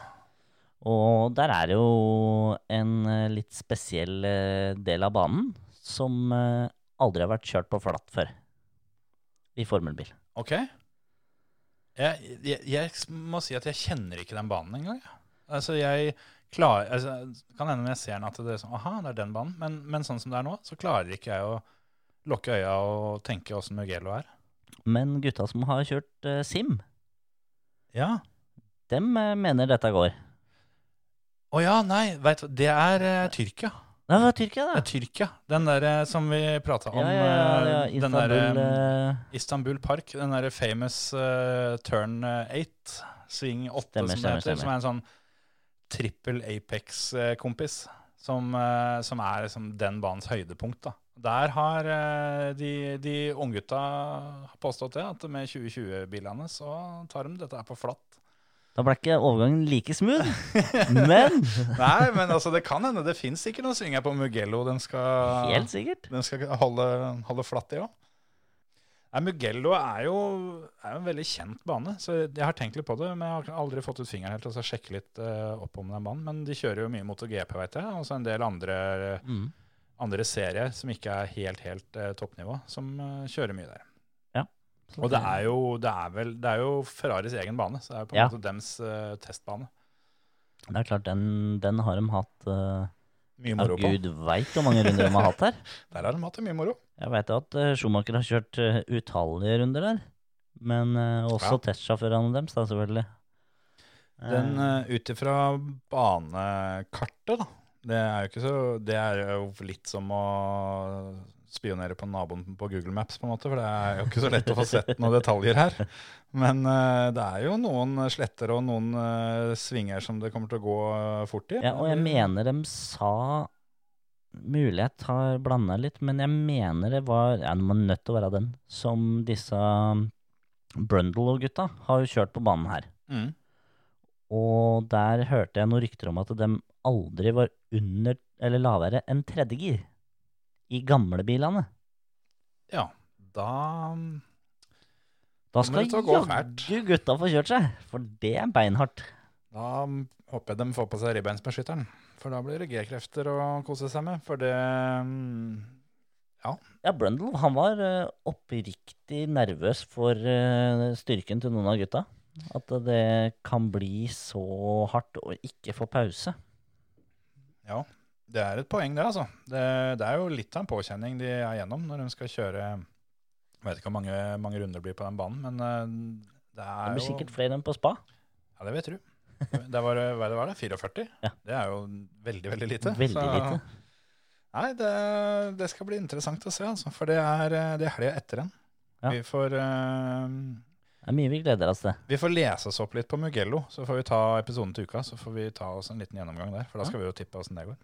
Og der er det jo en eh, litt spesiell eh, del av banen som eh, aldri har vært kjørt på flatt før. I formelbil. OK. Jeg, jeg, jeg må si at jeg kjenner ikke den banen engang. Altså, jeg klarer altså, Kan hende når jeg ser den at det er sånn Aha, det er den banen. Men, men sånn som det er nå, så klarer ikke jeg å lukke øya og tenke åssen Mugello er. Men gutta som har kjørt uh, Sim, Ja. dem uh, mener dette går. Å ja, nei, veit du Det er uh, Tyrkia. Det var Tyrkia, da. Det er Tyrkia. Den der eh, som vi prata om. Ja, ja, ja, eh, den der, Istanbul eh, Istanbul Park. Den derre famous uh, turn 8, swing 8, Stemmer, som det stemmer, heter. Som er en sånn trippel Apex-kompis. Som, uh, som er liksom den banens høydepunkt. da. Der har uh, de, de unggutta påstått det, at med 2020-bilene så tar de dette her på flatt. Da ble ikke overgangen like smooth, men Nei, men altså, det kan hende det fins ikke noe svinger på Mugello. Den skal, helt sikkert. den skal holde, holde flatt, det òg. Nei, Mugello er jo, er jo en veldig kjent bane, så jeg har tenkt litt på det. Men jeg har aldri fått ut fingeren helt til å sjekke litt uh, opp om den banen. Men de kjører jo mye MotoGP, veit jeg, og så en del andre, Mm. andre serier som ikke er helt, helt uh, toppnivå, som uh, kjører mye der. Og det er jo, det er vel, det er jo Ferraris egen bane, så det er på en Ja. måte dems uh, testbane. Det er klart, den, den har de hatt uh, Mye moro på. gud veit hvor mange runder de har hatt her. Der har de hatt det mye moro. Jeg veit at uh, Schumacher har kjørt uh, utallige runder der. Men også Ja. testsjåførene deres, da, selvfølgelig. Den uh, ut ifra banekartet, da. Det er jo ikke så Det er jo litt som å spionere på naboen på Google Maps, på en måte, for det er jo ikke så lett å få sett noen detaljer her. Men uh, det er jo noen sletter og noen uh, svinger som det kommer til å gå fort i. ja, og jeg mener de sa Mulighet har blanda litt, men jeg mener det var Ja, det var nødt til å være den. Som disse Brundle-gutta har jo kjørt på banen her. Mm. Og der hørte jeg noen rykter om at de aldri var under eller lavere enn tredje gir. I gamle bilene. Ja, da Da skal jaggu gutta få kjørt seg, for det er beinhardt. Da håper jeg de får på seg ribbeinsbeskytteren. For da blir det G-krefter å kose seg med. For det Ja. Ja, Brundle han var eh, oppriktig nervøs for eh, styrken til noen av gutta. At det kan bli så hardt å ikke få pause. Ja, det er et poeng, det, altså. Det, det er jo litt av en påkjenning de er gjennom når de skal kjøre Jeg vet ikke hvor mange, mange runder det blir på den banen, men det er jo Det blir jo sikkert flere enn på spa. Ja, det vet du. Det var, hva det var det? 44? Ja. Det er jo veldig, veldig lite. Veldig Så- lite. Nei, det, det skal bli interessant å se, altså. For det er, det er helga etter den. Ja. Vi, får, uh, Det er mye vi gleder oss til. vi får lese oss opp litt på Mugello, så får vi ta episoden til uka. Så får vi ta oss en liten gjennomgang der, for da Ja. skal vi jo tippe åssen det går.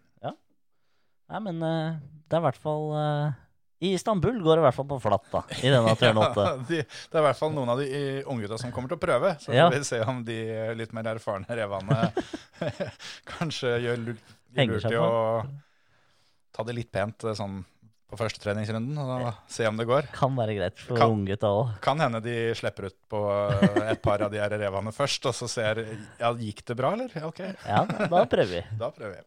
Nei, men eh, det er i hvert fall eh, I Istanbul går det i hvert fall på flatt, da. I denne turn 8. de, det er i hvert fall noen av de unggutta som kommer til å prøve. Så får Ja. vi se om de eh, litt mer erfarne revene kanskje gjør lu- lurt i å ta det litt pent sånn på første treningsrunden og se om det går. Kan være greit for unggutta òg. Kan hende de slipper ut på et par av de her revene først, og så ser Ja, gikk det bra, eller? OK, Ja, da prøver vi. da prøver vi.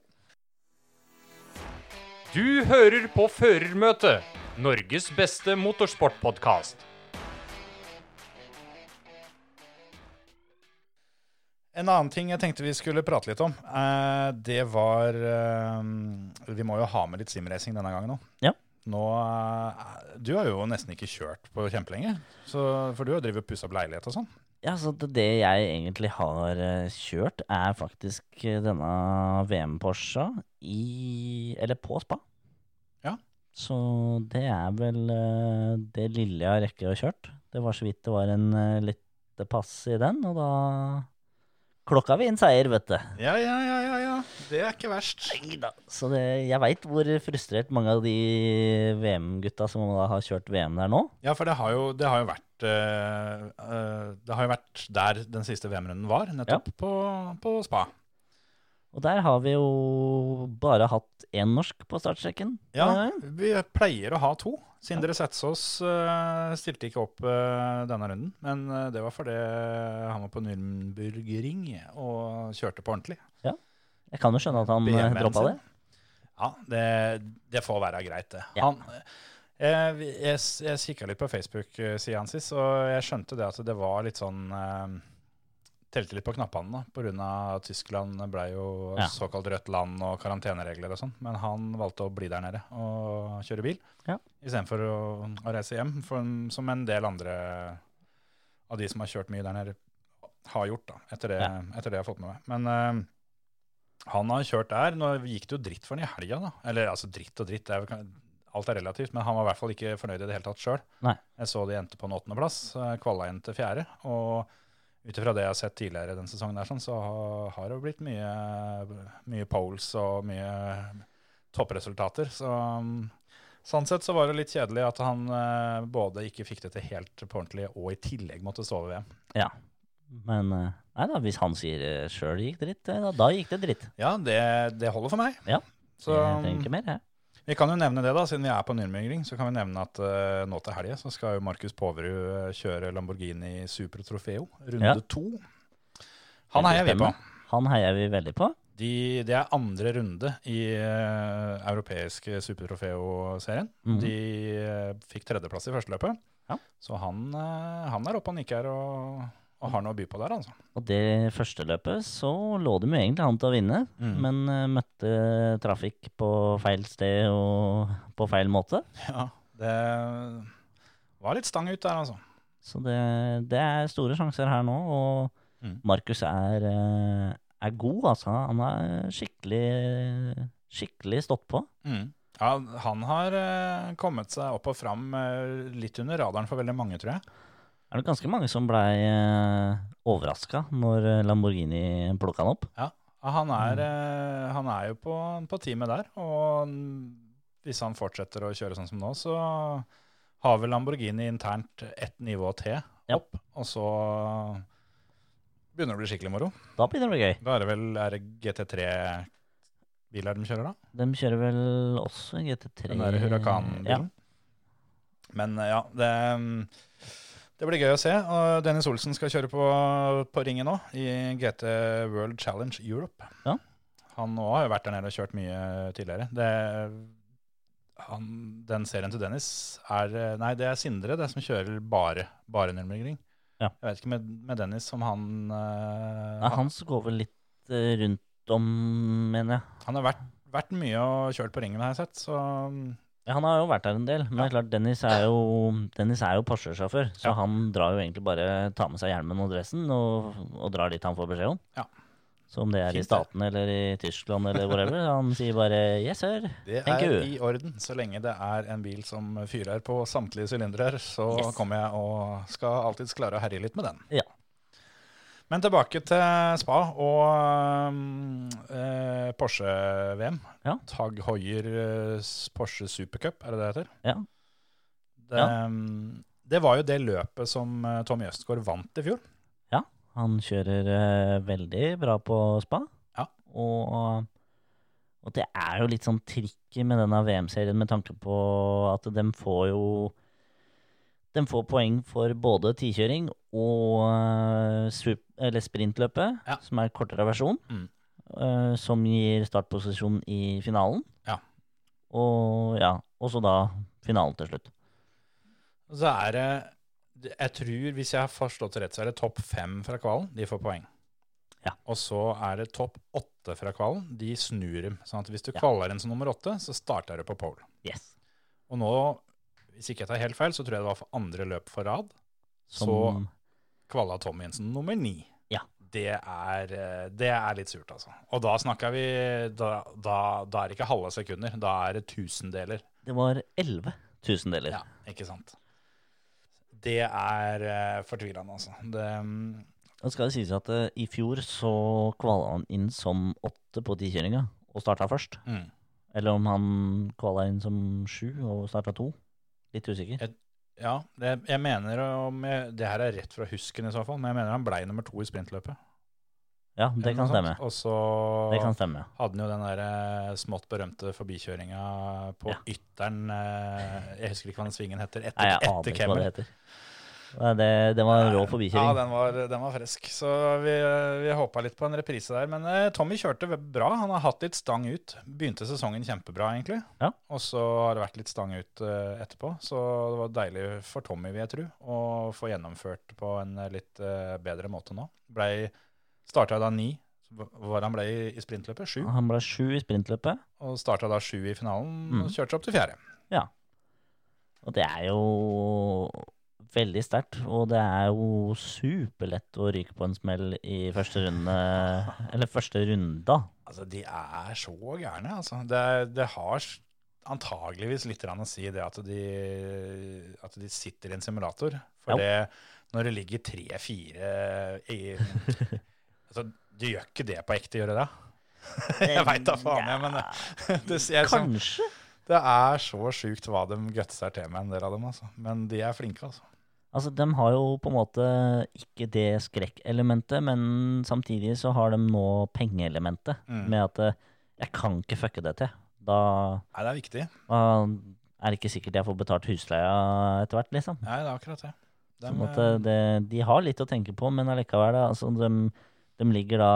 Du hører på Førermøtet, Norges beste motorsportpodkast. En annen ting jeg tenkte vi skulle prate litt om, eh, det var eh, Vi må jo ha med litt simracing denne gangen òg. Ja. Nå, eh, du har jo nesten ikke kjørt på kjempelenge, så, for du har drevet og pussa opp leilighet og sånn. Ja, så det, det jeg egentlig har kjørt, er faktisk denne VM-Porscha i Eller på spa. Ja. Så det er vel eh, det lille jeg har rekket å kjørt. Det var så vidt det var en uh, lite pass i den, og da klokka vi inn seier, vet du. Ja, ja, ja, ja, ja. Det er ikke verst. Neida. Så det, jeg veit hvor frustrert mange av de VM-gutta som har kjørt VM der nå. Ja, for det har jo, det har jo vært eh, eh, Det har jo vært der den siste VM-runden var, nettopp på, på spa. Og der har vi jo bare hatt én norsk på startstreken. Ja, vi pleier å ha to. Sindre Setsås eh, stilte ikke opp eh, denne runden, men eh, det var fordi han var på Nürnbergring og kjørte på ordentlig. Ja, Jeg kan jo skjønne at han droppa det. Ja, det, det får være greit, det. Ja. Han, Jeg, jeg jeg kikka litt på Facebook-sida hans sist, og jeg skjønte det at det var litt sånn Telte litt på knappene, pga. at Tyskland ble jo Ja. såkalt rødt land og karanteneregler og sånn. Men han valgte å bli der nede og kjøre bil Ja. istedenfor å, å reise hjem, for, som en del andre av de som har kjørt mye der nede, har gjort, da, etter det, Ja. etter det jeg har fått med meg. Men uh, han har kjørt der. Nå gikk det jo dritt for han i helga, da. Eller altså dritt og dritt, det er vel, alt er relativt, men han var i hvert fall ikke fornøyd i det hele tatt sjøl. Jeg så de endte på en åttendeplass, eh, kvala inn til fjerde. Og ut ifra det jeg har sett tidligere den sesongen, der, sånn, så har- det blitt mye, mye poles og mye toppresultater. Så um, sånn sett så var det litt kjedelig at han eh, både ikke fikk det til helt på ordentlig, og i tillegg måtte stå ved VM. Ja. Men eh, nei da, hvis han sier det sjøl gikk dritt, eh, da, da gikk det dritt. Ja, det, det holder for meg. Ja. Så jeg trenger ikke mer, jeg. Vi kan jo nevne det, da, siden vi er på Nürnbergring. Så kan vi nevne at uh, nå til helga så skal jo Markus Poverud eh, kjøre Lamborghini Super Trofeo, runde Ja. to. Han heier vi på. Han heier vi veldig på. De, det er andre runde i uh, europeiske Super Trofeo-serien. Mhm. De uh, fikk tredjeplass i første løpet. Ja. Så han, eh, han er oppe og nikker og, og har noe å by på der, altså. Og det første løpet så lå de jo egentlig an til å vinne, Mm. men uh, møtte trafikk på feil sted og på feil måte. Ja, det var litt stang ut der, altså. Så det, det er store sjanser her nå, og Mm. Markus er, eh, er god, altså. Han er skikkelig, skikkelig stått på. Mm. Ja, han har eh, kommet seg opp og fram litt under radaren for veldig mange, tror jeg. Er det ganske mange som blei uh, overraska når eh, Lamborghini plukka han opp? Ja, han er, eh, han er jo på, på teamet der, og hvis han fortsetter å kjøre sånn som nå, så har vel Lamborghini internt ett nivå til Ja. opp, og så begynner det å bli skikkelig moro. Da begynner det å bli gøy. Da er det vel er det GT3-biler de kjører da? De kjører vel også GT3 Den der Huracan-bilen. Ja. Men eh, ja, det, Det blir gøy å se. og Dennis Olsen skal kjøre på, på ringen nå, i GT World Challenge Europe. Ja. Han òg har jo vært der nede og kjørt mye tidligere. Det, han, den serien til Dennis er Nei, det er Sindre det som kjører bare, bare Nürnbergring. Ja. Jeg vet ikke med, med Dennis om han uh, Nei, han går vel litt eh, rundt om, mener jeg. Han har vært, vært mye og kjørt på ringen, har jeg sett. Så han har jo vært der en del, men det er klart, Dennis er jo, Dennis er jo Porsche-sjåfør, så han drar jo egentlig bare tar med seg hjelmen og dressen og, og drar dit han får beskjed om. Ja. Så om det er i Fint i Statene eller i Tyskland eller whatever, han sier bare 'yes, sir'. det er i orden. Så lenge det er en bil som fyrer på samtlige sylindere, så Yes. kommer jeg og skal alltids klare å herje litt med den. Ja. Men tilbake til spa og um, eh, Porsche-VM. Ja. Tag Heuer eh, Porsche Supercup, er det det heter? Ja. Det, ja. det var jo det løpet som eh, Tommy Østgaard vant i fjor. Ja, Han kjører eh, veldig bra på spa. Ja. Og, og det er jo litt sånn tricky med denne VM-serien med tanke på at de får jo De får poeng for både tikjøring og eh, sprintløpet, Ja. som er kortere versjon. Mm. Uh, som gir startposisjon i finalen. Ja. Og ja, så da finalen til slutt. Så er det Jeg tror, hvis jeg har forstått det rett, så er det topp fem fra kvalen. De får poeng. Ja. Og så er det topp åtte fra kvalen. De snur dem. Sånn at hvis du Ja. kvaler en som nummer åtte, så starter du på pole. Yes. Og nå, hvis ikke jeg tar helt feil, så tror jeg det var for andre løp for rad. Som, Så kvala Tommy Jensen nummer ni. Ja. Det er, eh, det er litt surt, altså. Og da snakker vi Da, da, da er det ikke halve sekunder. Da er det tusendeler. Det var elleve tusendeler. Ja, ikke sant. Det er uh, fortvilende, altså. Det, um... Nå skal det sies at uh, i fjor så kvala han inn som åtte på tikjøringa og starta først. mm. Eller om han kvala inn som sju og starta to. Litt usikker. Ja, det, jeg mener om jeg, Det her er rett fra husken i så fall, men jeg mener han ble nummer to i sprintløpet. Ja, det kan stemme. Og så Det kan stemme. hadde han jo den der eh, smått berømte forbikjøringa på Ja. ytteren eh, Jeg husker ikke hva den svingen heter. Etter, Nei, jeg etter hva det det var en rå Ja, forbikjøring. den var, den var frisk. Så vi, vi håpa litt på en reprise der. Men eh, Tommy kjørte bra. Han har hatt litt stang ut. Begynte sesongen kjempebra, egentlig. Ja. Og så har det vært litt stang ut eh, etterpå. Så det var deilig for Tommy, vil jeg tro, å få gjennomført på en eh, litt eh, bedre måte nå. Blei Starta da ni. Hvor var han ble i, i sprintløpet? Sju. Han ble sju i sprintløpet. Og starta da sju i finalen Mm. og kjørte seg opp til fjerde. Ja. Og det er jo veldig sterkt. Og det er jo superlett å ryke på en smell i første runde Eller første runda. Altså, de er så gærne, altså. Det, det har antageligvis litt å si det at de, at de sitter i en simulator. For Ja. det, når det ligger tre-fire Altså, du gjør ikke det på ekte, gjør du det? Jeg veit da faen, jeg, men det, det, som, Kanskje. det er så sjukt hva de gutser til med, en del av dem. Altså. Men de er flinke, altså. Altså, de har jo på en måte ikke det skrekkelementet, men samtidig så har de nå pengeelementet. Mm. Med at eh, jeg kan ikke fucke det til. Da, Nei, det er viktig. da er det ikke sikkert jeg får betalt husleia etter hvert, liksom. Nei, det er akkurat det. De, at eh, det, de har litt å tenke på, men allikevel, altså, de, de ligger da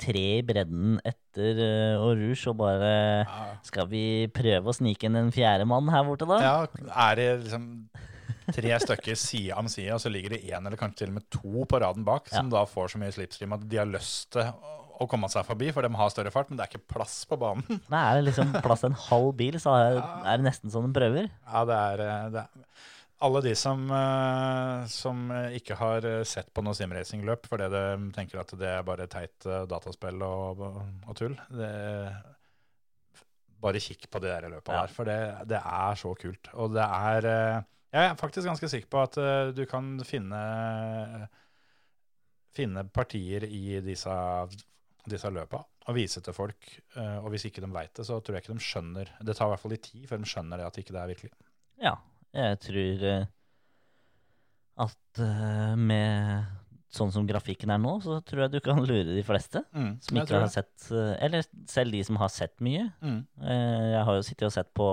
tre i bredden etter uh, og Rouge og bare ja, Skal vi prøve å snike inn en fjerde mann her borte, da? Ja, er det liksom tre stykker side om side, og så ligger det én eller kanskje til og med to på raden bak, som da får så mye slipstream at de har lyst til å komme seg forbi, for de har større fart, men det er ikke plass på banen. Nei, er det liksom plass til en halv bil, så er, er det nesten som de prøver. Ja, det er, eh, det er Alle de som, eh, som ikke har eh, sett på noe simracingløp fordi de tenker at det er bare teit eh, dataspill og, og tull, det, bare kikk på de der løpa Ja. der, for det, det er så kult. Og det er eh, Jeg er faktisk ganske sikker på at uh, du kan finne finne partier i disse, disse løpa og vise til folk. Uh, Og hvis ikke de veit det, så tror jeg ikke de skjønner Det tar i hvert fall litt tid før de skjønner det at ikke det er virkelig. Ja, jeg tror uh, at med sånn som grafikken er nå, så tror jeg du kan lure de fleste Mm, som ikke har sett Eller selv de som har sett mye. Mm. Jeg har jo sittet og sett på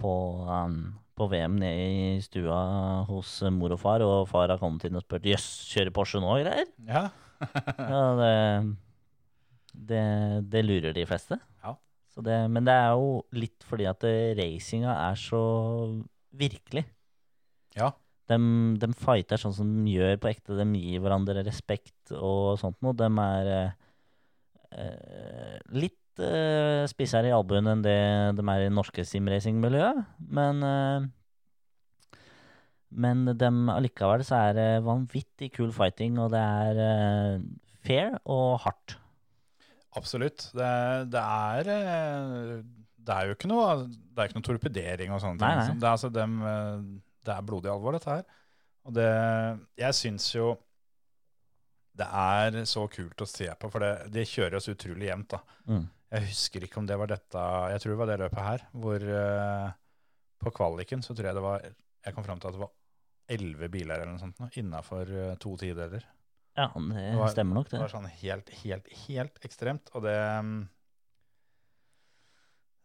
på, um, på VM nede i stua hos mor og far, og far har kommet inn og spurt jøss, kjører Porsche nå og greier? Ja. Ja, det, det, det lurer de fleste. Ja. Så det, men det er jo litt fordi at racinga er så virkelig. Ja. De, de fighter sånn som de gjør på ekte. De gir hverandre respekt og sånt noe. De er eh, eh, litt eh, spissere i albuen enn det de er i det norske simracing-miljøet. Men uh, men dem allikevel så er det vanvittig kul fighting, og det er uh, fair og hardt. Absolutt. Det, det er Det er jo ikke noe Det er ikke noe torpedering og sånne ting. Nei, nei. liksom. Det, er altså dem, det er blodig alvor, dette her. Og det Jeg syns jo det er så kult å se på, for det, det kjører oss utrolig jevnt. da. Mm. Jeg husker ikke om det var dette Jeg tror det var det løpet her, hvor uh, på kvaliken så tror jeg det var Jeg kom fram til at det var elleve biler eller noe sånt innafor to tideler. Ja, det Det var- stemmer nok, Det det. var sånn helt, helt, helt ekstremt. Og det mm,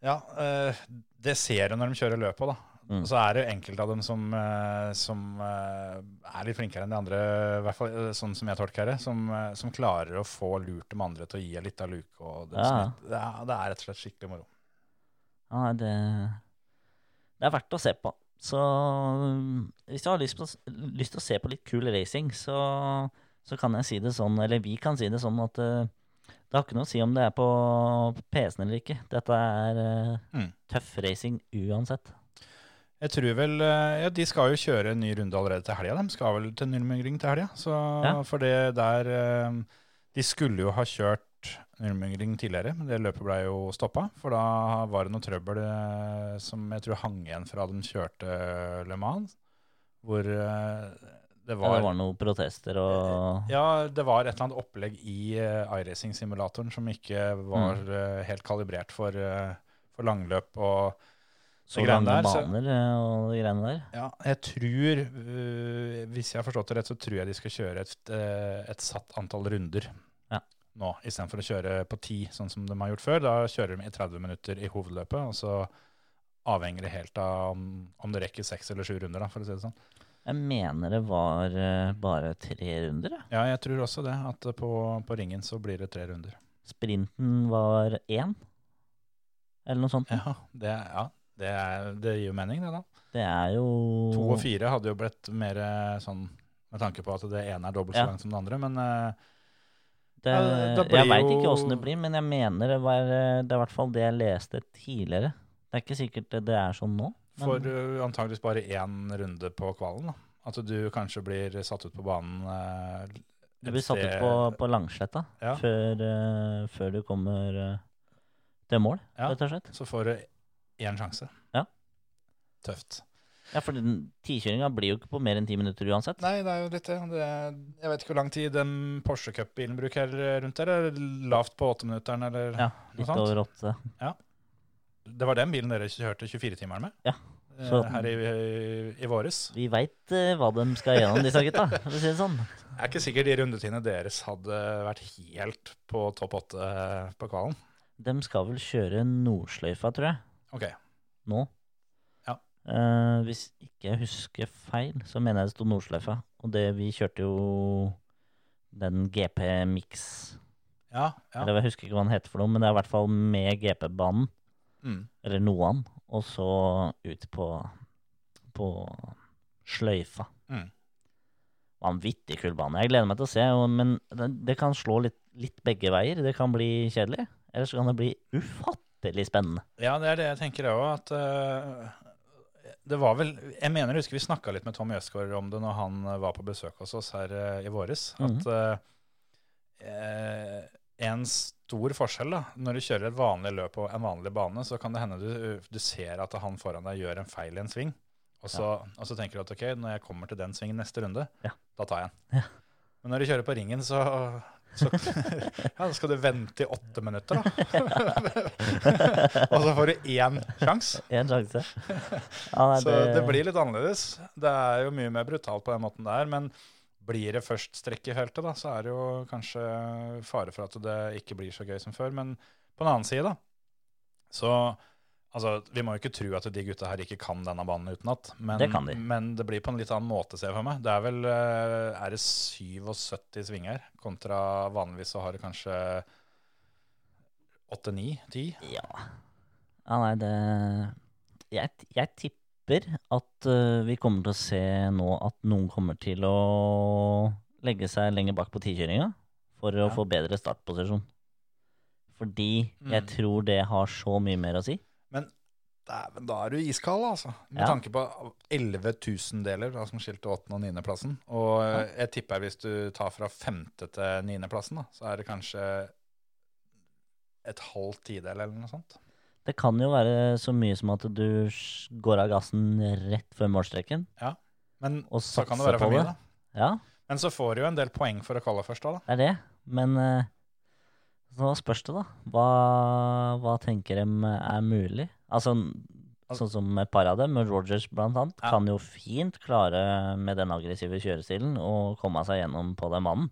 Ja, uh, det ser du når de kjører løpet, da. Mm. Og så er det jo enkelte av dem som, eh, som eh, er litt flinkere enn de andre, i hvert fall eh, sånn som jeg tolker det, som, som klarer å få lurt de andre til å gi en liten luke. Og det, Ja. sånn, det, er, det er rett og slett skikkelig moro. Ja, det, det er verdt å se på. Så hvis du har lyst, på, lyst til å se på litt kul racing, så, så kan jeg si det sånn, eller vi kan si det sånn at det har ikke noe å si om det er på PC-en eller ikke. Dette er Mm. tøff racing uansett. Jeg tror vel eh, Ja, de skal jo kjøre en ny runde allerede til helga. De skal vel til Nürnbergring til helga. Ja. for det der eh, De skulle jo ha kjørt Nürnbergring tidligere, men det løpet ble jo stoppa. For da var det noe trøbbel eh, som jeg tror hang igjen fra de kjørte Le Mans. Hvor det det Ja, var det var noen protester og Ja, det var et eller annet opplegg i iRacing-simulatoren som ikke var Mm. helt kalibrert for, for langløp og så lange der, så- baner eh, og de greiene der. Ja, jeg tror, uh, hvis jeg har forstått det rett, så tror jeg de skal kjøre et, øh, et satt antall runder Ja. nå, istedenfor å kjøre på ti, sånn som de har gjort før. Da kjører de i 30 minutter i hovedløpet, og så avhenger det helt av om, om det rekker seks eller sju runder, da, for å si det sånn. Jeg mener det var eh, bare tre runder. jeg. Ja, jeg tror også det, at på, på ringen så blir det tre runder. Sprinten var én, eller noe sånt. Ja, det, ja, det, er, det gir jo mening, det da. Det er jo To og fire hadde jo blitt mer eh, sånn, med tanke på at det ene er dobbelt så Ja. langt som det andre, men øh, Det, Ja, det blir jeg veit ikke åssen det blir, men jeg mener det var eh, Det er i hvert fall det jeg leste tidligere. Det er ikke sikkert det, det er sånn nå. men- For uh, antageligvis bare én runde på kvalen. da. At du kanskje blir satt ut på banen du blir satt ut på, på Langsletta Ja. før, eh, før du kommer eh, til mål, Ja. rett og slett. Så får du én sjanse. Ja. Tøft. Ja, for den tikjøringa blir jo ikke på mer enn ti minutter uansett. Nei, det er jo litt det. Jeg vet ikke hvor lang tid den Porsche Cup-bilen bruker rundt der. Eller Lavt på åtteminutteren, eller Ja, litt over åtte. Ja. Det var den bilen dere kjørte 24-timeren med? Ja. Eh, Så- Her i, i, i våres. Vi veit hva de skal gjennom, disse gutta. For å si det sånn. Jeg er ikke sikker de rundetidene deres hadde vært helt på topp åtte på kvalen. De skal vel kjøre Nordsløyfa, tror jeg, Ok. nå. Ja. Eh, hvis ikke jeg husker feil, så mener jeg det sto Nordsløyfa. Og det, vi kjørte jo den GP Mix Ja, ja. Eller jeg husker ikke hva den heter for noe, men det er i hvert fall med GP-banen. Mm. Eller noen. Og så ut på, på sløyfa. Mm. Vanvittig kul bane. Jeg gleder meg til å se, men det, det kan slå litt, litt begge veier. Det kan bli kjedelig, eller så kan det bli ufattelig spennende. Ja, det er det jeg tenker òg, at uh, det var vel Jeg mener jeg husker vi snakka litt med Tom Jøsgaard om det når han eh, var på besøk hos oss her uh, i våres. At eh, eh, en stor forskjell da, når du kjører et vanlig løp på en vanlig bane, så kan det hende du, du ser at han foran deg gjør en feil i en sving. Og så, og så tenker du at ok, når jeg kommer til den svingen neste runde, Ja. da tar jeg den. Ja. Men når du kjører på ringen, så, så ja, skal du vente i åtte minutter, da. og så får du én sjanse. En sjanse. Ja, nei, Så det blir litt annerledes. Det er jo mye mer brutalt på den måten der. Men blir det først strekk i feltet, da, så er det jo kanskje fare for at det ikke blir så gøy som før. Men på den annen side, da, så Altså, Vi må jo ikke tro at de gutta her ikke kan denne banen utenat, men, Det kan de. men det blir på en litt annen måte, ser jeg for meg. Det er vel eh, er det 77 svinger, kontra vanligvis så har det kanskje 8-9-10. Ja. ja nei, det Jeg, jeg tipper at eh, vi kommer til å se nå at noen kommer til å legge seg lenger bak på tikjøringa for å Ja. få bedre startposisjon. Fordi jeg Mm. tror det har så mye mer å si. Dæven, da er du iskald, altså. Med Ja. tanke på 11 tusendeler da, som skilte 8. og 9. plassen. Og ja. jeg tipper hvis du tar fra 5. til 9. plassen, da, så er det kanskje et halvt tidel eller noe sånt. Det kan jo være så mye som at du går av gassen rett før målstreken. Ja, Men så kan det være for mye, da. Ja, Men så får du jo en del poeng for å kalle først da, det er det. Men så nå spørs det, da. Hva, hva tenker de er mulig? Altså, sånn som et par av dem, med Rogers blant annet, Ja. kan jo fint klare med den aggressive kjørestilen å komme seg gjennom på den mannen.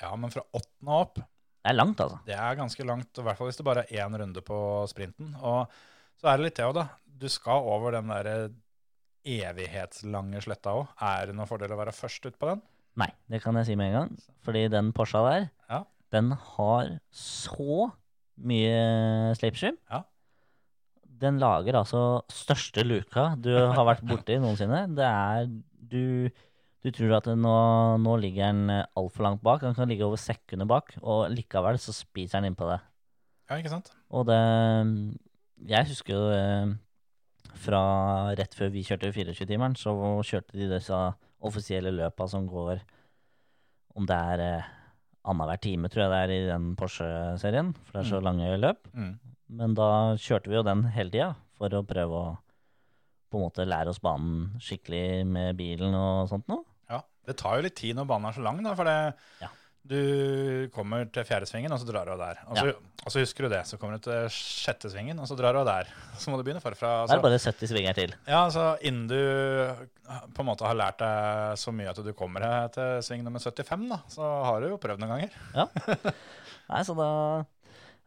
Ja, men fra åttende opp, Det er langt, altså. det er ganske langt. I hvert fall hvis det bare er én runde på sprinten. Og så er det litt det òg, da. Du skal over den derre evighetslange sletta òg. Er det noen fordel å være først ut på den? Nei, det kan jeg si med en gang. Fordi den Porscha der, Ja. den har så mye slipstream. Ja. Den lager altså største luka du har vært borti noensinne. Det er Du, du tror at nå, nå ligger den altfor langt bak. Den kan ligge over sekunder bak, og likevel så spiser den innpå det. Ja, ikke sant? Og det Jeg husker jo det fra rett før vi kjørte 24-timeren, så kjørte de disse offisielle løpa som går om det er eh, annenhver time, tror jeg det er i den Porsche-serien, for det er så Mm. lange løp. Mm. Men da kjørte vi jo den hele tida for å prøve å på en måte lære oss banen skikkelig med bilen og sånt noe. Ja. Det tar jo litt tid når banen er så lang, da, for det Ja. Du kommer til fjerde svingen, og så drar du av der. Og så, og så husker du det. Så kommer du til sjette svingen, og så drar du av der. Så må du begynne forfra. Det er bare 70 svinger til. ja, så innen du på en måte har lært deg så mye at du kommer til sving nummer 75, da, så har du jo prøvd noen ganger. Ja. Nei, så da,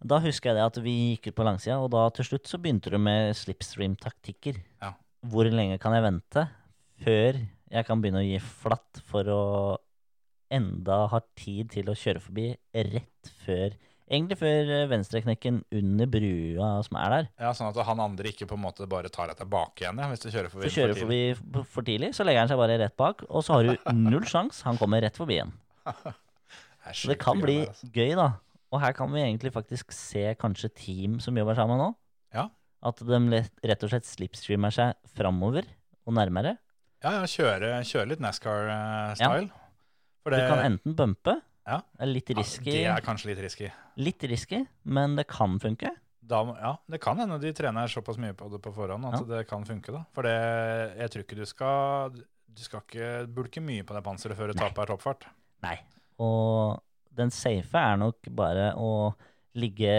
da husker jeg det at vi gikk ut på langsida, og da til slutt så begynte du med slipstream-taktikker. Ja. Hvor lenge kan jeg vente før jeg kan begynne å gi flatt for å enda ha tid til å kjøre forbi rett før Egentlig før eh, venstreknekken under brua som er der. Ja, Sånn at han andre ikke på en måte bare tar deg tilbake igjen ja, hvis du kjører forbi. Kjører for forbi for tidlig, så legger han seg bare rett bak, og så har du null sjans. Han kommer rett forbi igjen. tidlig. er det kan bli altså. gøy, da. Og her kan vi egentlig faktisk se kanskje team som jobber sammen nå. Ja. At de rett og slett slipstreamer seg framover og nærmere. Ja, ja, kjøre, kjøre litt NASCAR-style. Ja. Du kan enten bumpe, Ja. det er litt risky, det er kanskje litt risky. litt risky, men det kan funke. Da, ja, det kan hende de trener såpass mye på det på forhånd at Ja. det kan funke. da. For det, jeg tror ikke du skal Du skal ikke bulke mye på det panseret før du taper toppfart. Nei. Og den safe er nok bare å ligge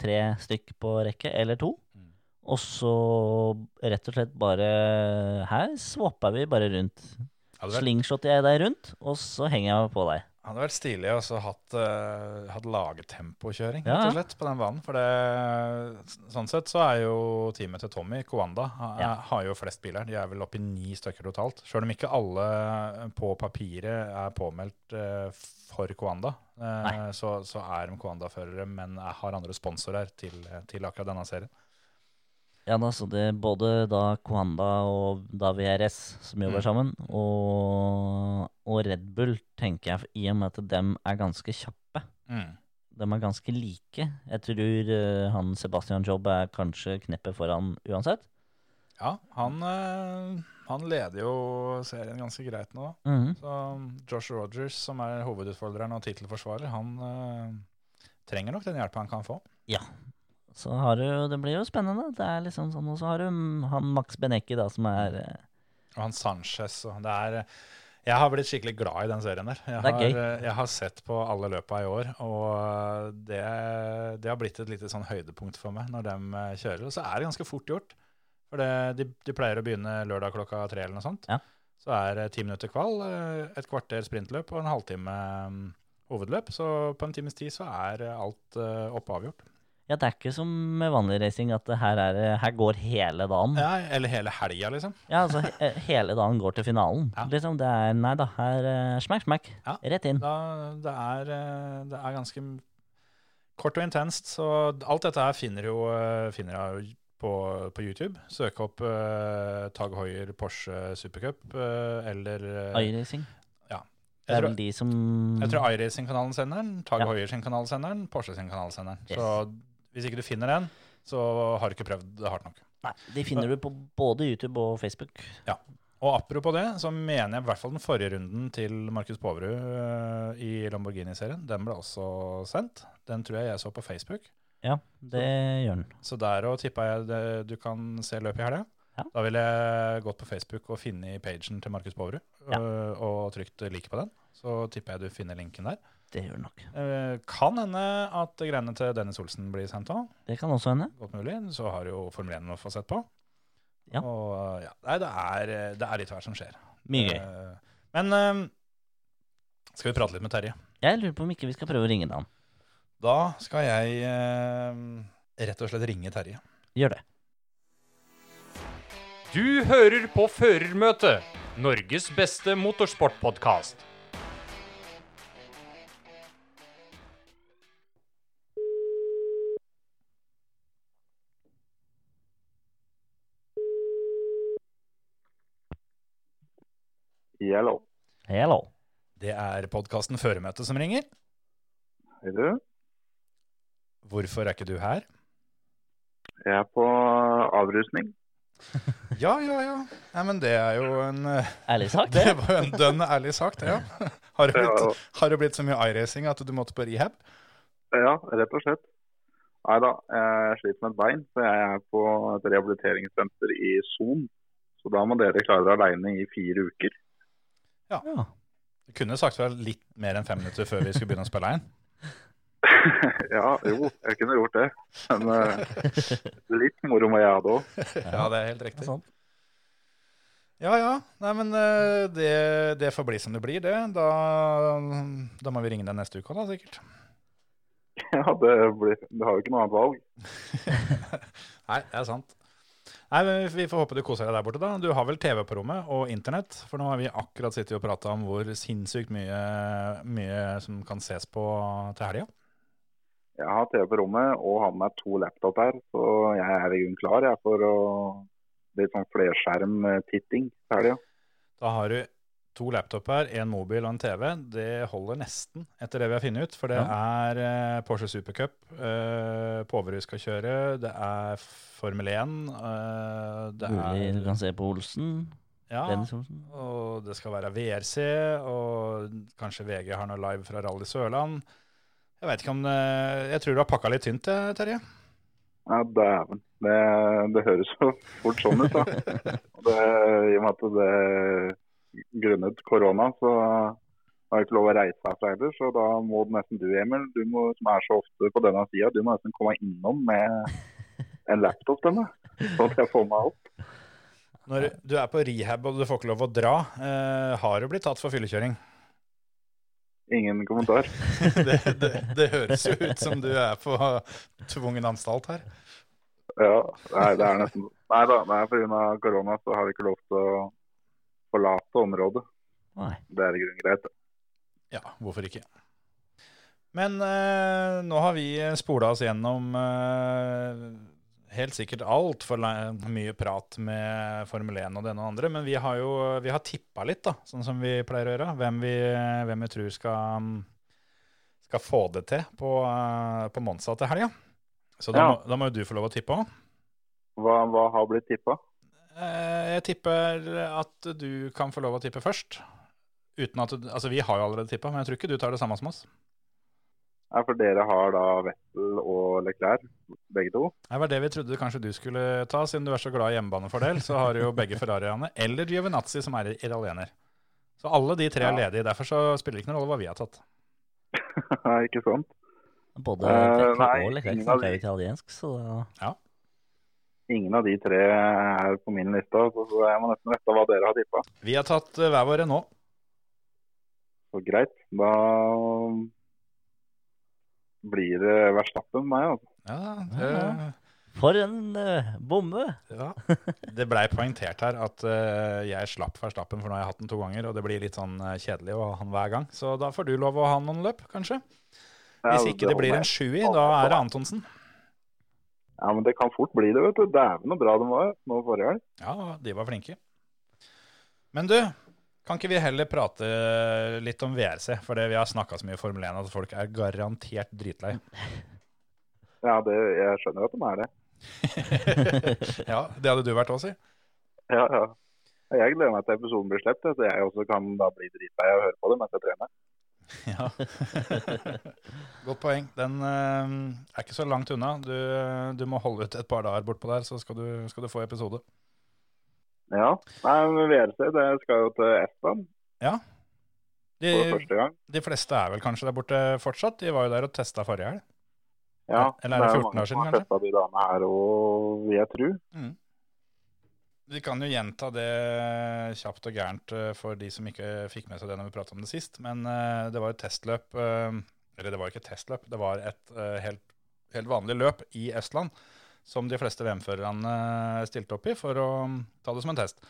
tre stykk på rekke, eller to. Mm. Og så rett og slett bare Her swapper vi bare rundt. Hadde jeg deg rundt, og så henger jeg på deg. Hadde vært stilig å hatt, uh, hatt lagetempokjøring Ja. rett og slett, på den banen. For det, sånn sett så er jo teamet til Tommy, Koanda, ha, Ja. har jo flest biler. De er vel oppe i ni stykker totalt. Sjøl om ikke alle på papiret er påmeldt uh, for Koanda, uh, så, så er de Koanda-førere, men har andre sponsorer til, til akkurat denne serien. Ja da, så det er både da Kwanda og da VRS som jobber Mm. sammen, og, og Red Bull, tenker jeg, i og med at dem er ganske kjappe. Mm. De er ganske like. Jeg tror uh, han Sebastian Jobb er kanskje kneppet foran uansett. Ja, han, uh, han leder jo serien ganske greit nå. Mhm. Så Josh Rogers, som er hovedutfordreren og tittelforsvarer, han uh, trenger nok den hjelpa han kan få. Så har du, det blir jo spennende. Det er liksom sånn, Og så har du han Max Benecki, da, som er eh, Og han Sanchez og det er Jeg har blitt skikkelig glad i den serien der. Jeg, Det er har, eh, jeg har sett på alle løpa i år, og det, det har blitt et lite sånn høydepunkt for meg når de eh, kjører. Og så er det ganske fort gjort. For det, de, de pleier å begynne lørdag klokka tre eller noe sånt. Ja. Så er det ti minutter kval, eh, et kvarter sprintløp og en halvtime mm, hovedløp. Så på en times tid så er eh, alt uh, oppe avgjort. Ja, det er ikke som med vanlig racing at her, er, her går hele dagen. Ja, Ja, eller hele helga, liksom. altså he hele dagen går til finalen. Ja. Liksom, det er Nei da, her eh, smekk, smekk. Ja. Rett inn. Da, det, er, eh, det er ganske kort og intenst. Så alt dette her finner, jo, eh, finner jeg på, på YouTube. Søk opp uh, Tag Hoier Porsche Supercup uh, eller uh, iRacing. ja. Det Jeg er tror, vel de som jeg tror iRacing-kanalen sender den, Tag Ja. Hoier sin kanal sender den, Porsche sin kanal sender den. Yes. Så hvis ikke du finner den, så har du ikke prøvd det hardt nok. Nei, de finner du på både YouTube og Facebook. Ja. Og apropos det, så mener jeg i hvert fall den forrige runden til Markus Påverud eh, i Lamborghini-serien, den ble også sendt. Den tror jeg jeg så på Facebook. Ja, det gjør den. Så der òg tippa jeg det, du kan se løpet i helga. Ja. Da ville jeg gått på Facebook og funnet pagen til Markus Påverud Ja. øh, og trykt like på den. Så tipper jeg du finner linken der. Det gjør det nok. Eh, kan hende at greiene til Dennis Olsen blir sendt òg. Det kan også hende. Godt mulig. Så har jo Formel 1 å få sett på. Ja. Og ja, nei, det er, det er litt hvert som skjer. Mye gøy. Eh, Men eh, skal vi prate litt med Terje? Jeg lurer på om ikke vi skal prøve å ringe han. Da skal jeg eh, rett og slett ringe Terje. Gjør det. Du hører på Førermøtet, Norges beste motorsportpodkast. Hello. Hello. Det er podkasten Føremøte som ringer. Hei du. Hvorfor er ikke du her? Jeg er på avrusning. Ja, ja, ja. Nei, men det er jo en eh, Ærlig sagt, Det det. var jo en dønn ærlig sagt, ja. Har det blitt, har det blitt så mye iRacing at du måtte på rehab? ja, rett og slett. Nei da, jeg sliter med et bein, så jeg er på et rehabiliteringssenter i Son. Så da må dere klare dere aleine i fire uker. Ja. Du kunne sagt vel litt mer enn fem minutter før vi skulle begynne å spille inn. ja, jo, jeg kunne gjort det. Men uh, litt moro må jeg ha det òg. Ja, det er helt riktig. sant. Ja, ja. Nei, men uh, det, det får bli som det blir, det. Da, da må vi ringe deg neste uke òg, da, sikkert. Ja, det, blir, det har jo ikke noe annet valg. Nei, det er sant. Nei, men Vi får håpe du koser deg der borte. da. Du har vel TV på rommet og internett? For nå har vi akkurat sittet og prata om hvor sinnssykt mye, mye som kan ses på til helga. Jeg har TV på rommet og har med meg to laptop her, så jeg er i grunnen klar jeg, for å litt sånn flerskjerm-titting til helga. Da har du to laptoper, en mobil og en TV. Det holder nesten, etter det vi har funnet ut. For det er eh, Porsche Supercup eh, Påverud skal kjøre, det er Formel 1 eh, det Mulig du er, kan se på Olsen. ja, Olsen. og det skal være VRC, og kanskje VG har noe live fra Rally Sørland. Jeg vet ikke om det, Jeg tror du har pakka litt tynt, eh, Terje. Ja, dæven. Det, det høres jo fort sånn ut, da. Det, I og med at det grunnet korona, så har ikke lov å reise herfra heller. Så da må nesten du, Emil, du må, som er så ofte på denne sida, du må nesten komme innom med en laptop til meg. sånn at jeg får meg opp. Når du er på rehab og du får ikke lov å dra, eh, har du blitt tatt for fyllekjøring? Ingen kommentar. det, det, det høres jo ut som du er på tvungen anstalt her. Ja, nei, det er nesten Nei da, nei, pga. korona så har vi ikke lov til å forlate området. Nei. Det er i grunnen greit. Ja, hvorfor ikke? Men eh, nå har vi spola oss gjennom eh, helt sikkert altfor mye prat med Formel 1 og det ene og andre. Men vi har jo vi har tippa litt, da, sånn som vi pleier å gjøre. Hvem vi, hvem vi tror skal, skal få det til på, eh, på Monsa til helga. Så da, Ja. må, da må jo du få lov å tippe òg. Hva, hva har blitt tippa? Eh, Jeg tipper at du kan få lov å tippe først. Uten at du, altså Vi har jo allerede tippa, men jeg tror ikke du tar det samme som oss. Ja, for dere har da Vettel og Leclerc, begge to. Det var det vi trodde kanskje du skulle ta, siden du er så glad i hjemmebanefordel. Så har du jo begge Ferrariene, eller Giovinazzi, som er italiener. Så alle de tre er Ja. ledige. Derfor så spiller det ikke noen rolle hva vi har tatt. Nei, ikke sant? Både Leclerc uh, nei, og Leclerc snakker italiensk, så da Ingen av de tre er på min liste, så så jeg må nesten vite hva dere har tippa. Vi har tatt eh, hver våre nå. Så greit. Da blir det Verstappen meg, altså. Ja, det, For en uh, bombe! ja. det blei poengtert her at uh, jeg slapp Verstappen, for nå har jeg hatt den to ganger, og det blir litt sånn uh, kjedelig å ha han hver gang. Så da får du lov å ha noen løp, kanskje. Hvis ikke det blir en sjuer, da er det Antonsen. Ja, men det kan fort bli det, vet du. Dæven så bra de var nå forrige helg. Ja, de var flinke. Men du, kan ikke vi heller prate litt om VRC? For vi har snakka så mye i Formel 1 at folk er garantert dritlei. Ja, det, jeg skjønner at de er det. ja, det hadde du vært òg, si. Ja, ja. Jeg gleder meg til episoden blir sluppet, så jeg også kan da bli dritlei av å høre på det mens jeg trener. Ja. Godt poeng. Den uh, er ikke så langt unna. Du, du må holde ut et par dager bortpå der, så skal du, skal du få episode. Ja. Nei, men VRC det skal jo til Estland Ja. De, for første gang. de fleste er vel kanskje der borte fortsatt. De var jo der og testa forrige helg. Ja, Eller er det jo 14 mange år siden, som har testa de dagene her òg, vil jeg tro. Vi kan jo gjenta det kjapt og gærent eh, for de som ikke fikk med seg det når vi pratet om det sist. Men eh, det var et testløp eh, Eller det var ikke et testløp, det var et helt, helt vanlig løp i Estland. Som de fleste VM-førerne stilte opp i for å mm, ta det som en test.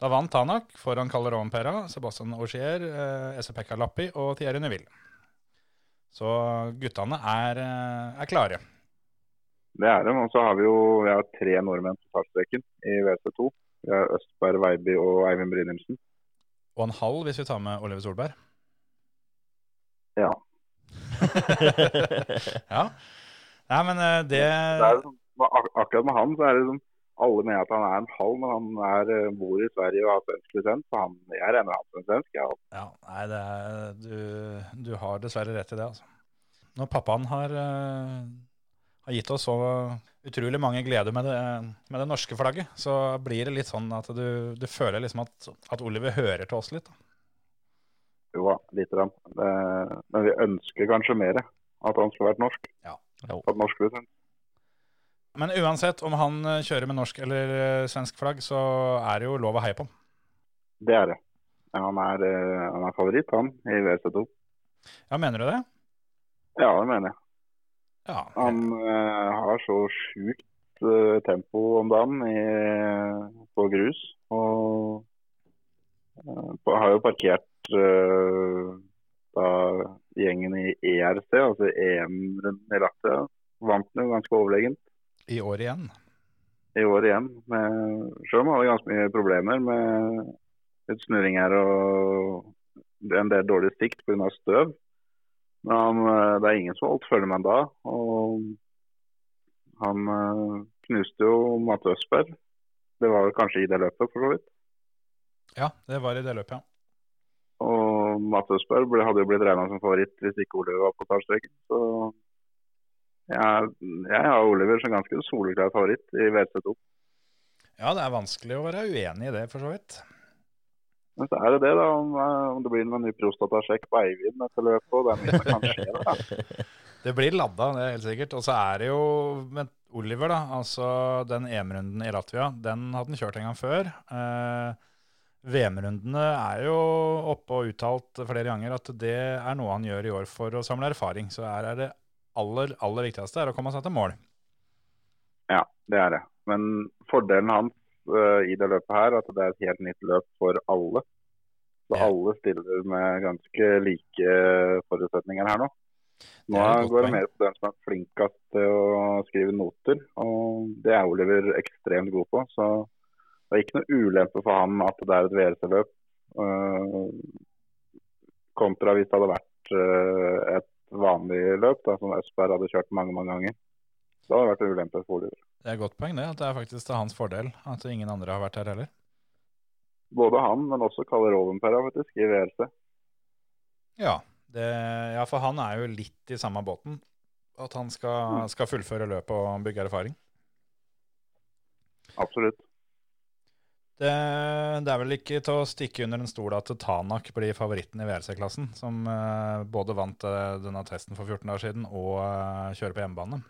Da vant Tanak foran Calderón Pera, Sebastian Augier, eh, Ese-Pekka Lappi og Thierry Neville. Så guttene er, er klare. Det er det. Og så har vi jo vi har tre nordmenn på startstreken i WC2. Vi har Østberg, Veiby og Eivind Brynildsen. Og en halv hvis vi tar med Oliver Solberg. Ja. ja. Nei, men eh, det Det er liksom, ak akkurat med han så er det liksom alle mener at han er en halv, men han er, eh, bor i Sverige og har svensk lisens. Så han, jeg regner han som en svensk. Ja. Ja, nei, det er, du, du har dessverre rett i det, altså. Når pappaen har, eh, har gitt oss så utrolig mange gleder med det, med det norske flagget, så blir det litt sånn at du, du føler liksom at, at Oliver hører til oss litt. Da. Jo da, lite grann. Men vi ønsker kanskje mer. At han skulle vært norsk. Ja. Fått norsk lisens. Men uansett om han eh, kjører med norsk eller eh, svensk flagg, så er det jo lov å heie på han. Det er det. Han er, eh, han er favoritt, han, i WC2. Ja, mener du det? Ja, det mener jeg. Ja. Han eh, har så sjukt eh, tempo om dagen i, på grus. Og eh, på, har jo parkert uh, da gjengen i ERC, altså EM-runden i Latvia. Vant den jo ganske overlegent I år igjen. i år igjen. Med, selv om han hadde ganske mye problemer med litt snurringer og en del dårlig sikt pga. støv. Men han, eh, det er ingen som holdt følge med da. Og han eh, knuste jo Matte Østberg. Det var vel kanskje i det løpet, for så vidt. Ja, det var i det løpet, ja. Og Matte Østberg hadde jo blitt regna som favoritt hvis ikke Oliver var på startstreken. Så jeg, jeg har Oliver som ganske soleklar favoritt i WC2. Ja, det er vanskelig å være uenig i det, for så vidt. Men så er det det, da. Om, eh, om det blir noen ny prostatasjekk på Eivind etter løpet. Og det er mye som kan skje. Da. Det blir ladda, det er helt sikkert. Og så er det jo Men Oliver, da. Altså den EM-runden i Latvia, den hadde han kjørt en gang før. Eh, VM-rundene er jo oppe og uttalt flere ganger at det er noe han gjør i år for å samle erfaring. Så her er det aller, aller viktigste er å komme seg til mål. Ja, det er det. Men fordelen hans eh, i det løpet her, at det er et helt nytt løp for alle. Så Ja. alle stiller med ganske like forutsetninger her nå. Nå Det går det mer på den som er flinkest til å skrive noter, og det er Oliver ekstremt god på. Så det er ikke noe ulempe for han at det er et VRC-løp, uh, kontra hvis det hadde vært uh, et vanlig løp, da, som Østberg hadde kjørt mange mange ganger. Det hadde vært en ulempe for Oliver. Det er et godt poeng, det. At det er faktisk til hans fordel at ingen andre har vært her heller. Både han, men også Kalle Rovenpera faktisk, i VRC. Ja, det, ja, for han er jo litt i samme båten. At han skal, skal fullføre løpet og bygge erfaring. Absolutt. Det, det er vel ikke til å stikke under en stol at Tanak blir favoritten i VRC-klassen, som eh, både vant eh, denne testen for 14 dager siden og eh, kjører på hjemmebane.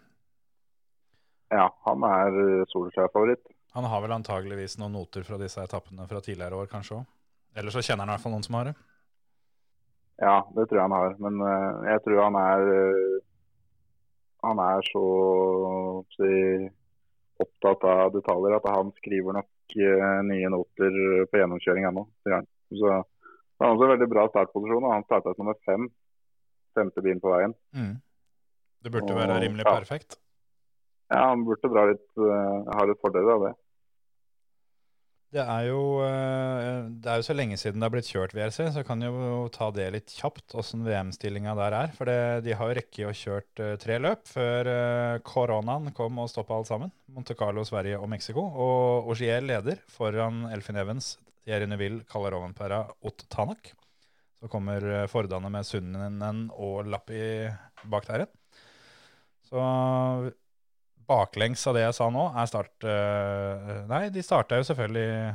Ja, han er uh, solskjær favoritt. Han har vel antageligvis noen noter fra disse etappene fra tidligere år, kanskje òg. Eller så kjenner han i hvert fall noen som har det. Ja, det tror jeg han har. Men uh, jeg tror han er uh, han er så si, opptatt av detaljer at han skriver nok uh, nye noter på gjennomkjøring ennå. Så han har også en veldig bra startposisjon, og han starta som nummer fem. Femte bilen på veien. Mm. Det burde være rimelig ja. perfekt. Ja, han burde dra litt, eh, ha litt fordeler av det. Det er, jo, eh, det er jo så lenge siden det har blitt kjørt VRC, så kan jo ta det litt kjapt, åssen VM-stillinga der er. For det, de har jo rekke å kjørt eh, tre løp før koronaen kom og stoppa alt sammen. Monte Carlo, Sverige og Mexico. Og Ogier leder foran Elfin Evans, Thierry Neville, Kalle Rovenpera, Ott Tanak. Så kommer Fordane med Sunnen og Lappi bak der igjen. Så baklengs av det jeg sa nå, er start uh, Nei, de starta jo selvfølgelig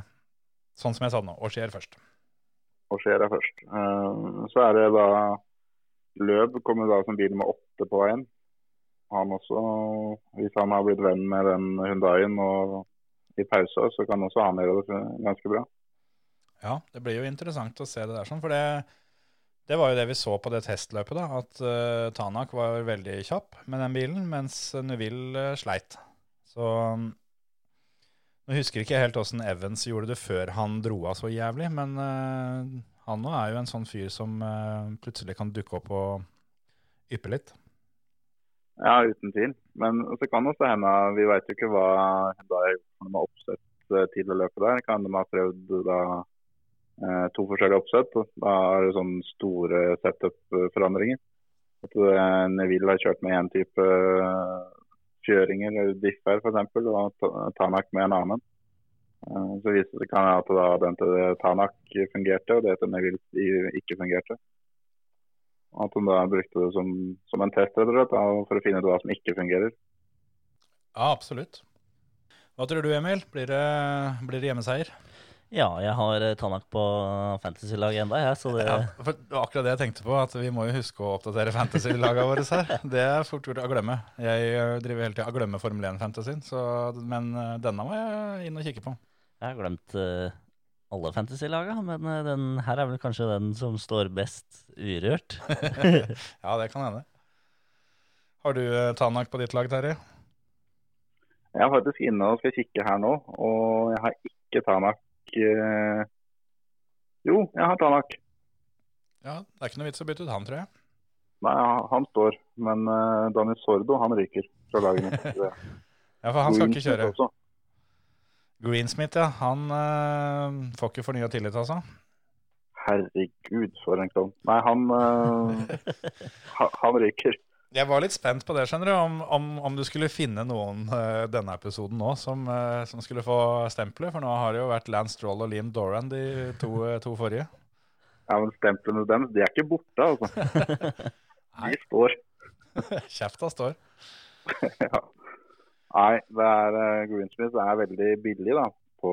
sånn som jeg sa nå, og skjer først. og skjer er først. Uh, Så er det da Løb kommer da som bil med åtte på veien. Han også, hvis han har blitt venn med den Hundaien og i pausa, så kan også han gjøre det ganske bra. Ja, det blir jo interessant å se det der sånn, for det, det var jo det vi så på det testløpet, da, at uh, Tanak var veldig kjapp med den bilen, mens Neuville uh, sleit. Så um, nå husker jeg ikke helt åssen Evans gjorde det før han dro av så jævlig, men uh, han nå er jo en sånn fyr som eh, plutselig kan dukke opp og yppe litt. Ja, uten tvil. Men så kan også hende, vi vet jo ikke hva Hyundai har gjort med oppsett eh, til å løpet der. Kan de ha prøvd da eh, to forskjellige oppsett. Da er det sånne store setup-forandringer. At eh, Neville har kjørt med én type eh, kjøringer, eller differ f.eks., og Tanak med en annen. Eh, Så viste det seg at da den til Tanak fungerte, og det til Neville ikke fungerte. At hun da brukte det som, som en test rett for å finne ut hva som ikke fungerer. Ja, absolutt. Hva tror du, Emil? Blir det, blir det hjemmeseier? Ja, jeg har eh, Tanak på fantasy-laget enda, jeg, så det Ja, for det var akkurat det jeg tenkte på, at vi må jo huske å oppdatere fantasy-lagene våre her. Det er fort gjort å glemme. Jeg eh, driver hele tida og glemmer Formel 1-fantasyen, men eh, denne må jeg inn og kikke på. Jeg har glemt uh, alle fantasy-laga, men uh, den her er vel kanskje den som står best urørt. Ja, det kan hende. Har du uh, Tanak på ditt lag, Terje? Jeg er faktisk inne og skal kikke her nå, og jeg har ikke Tanak eh... Jo, jeg har Tanak. Ja, det er ikke noe vits å bytte ut han, tror jeg. Nei, han står, men uh, Daniel Sordo han ryker fra laget mitt. Ja, for han skal ikke kjøre. også. Greensmith, ja. Han uh, får ikke fornya tillit, altså. Herregud, for en klovn. Nei, han, uh, han ryker. Jeg var litt spent på det, skjønner du, om, om, om du skulle finne noen uh, denne episoden nå som, uh, som skulle få stempelet. For nå har det jo vært Lance Stroll og Liam Doran de to, uh, to forrige. Ja, men Stemplene deres de er ikke borte, altså. De står. Kjefta står. ja. Nei, det er, Greensmith er veldig billig da, på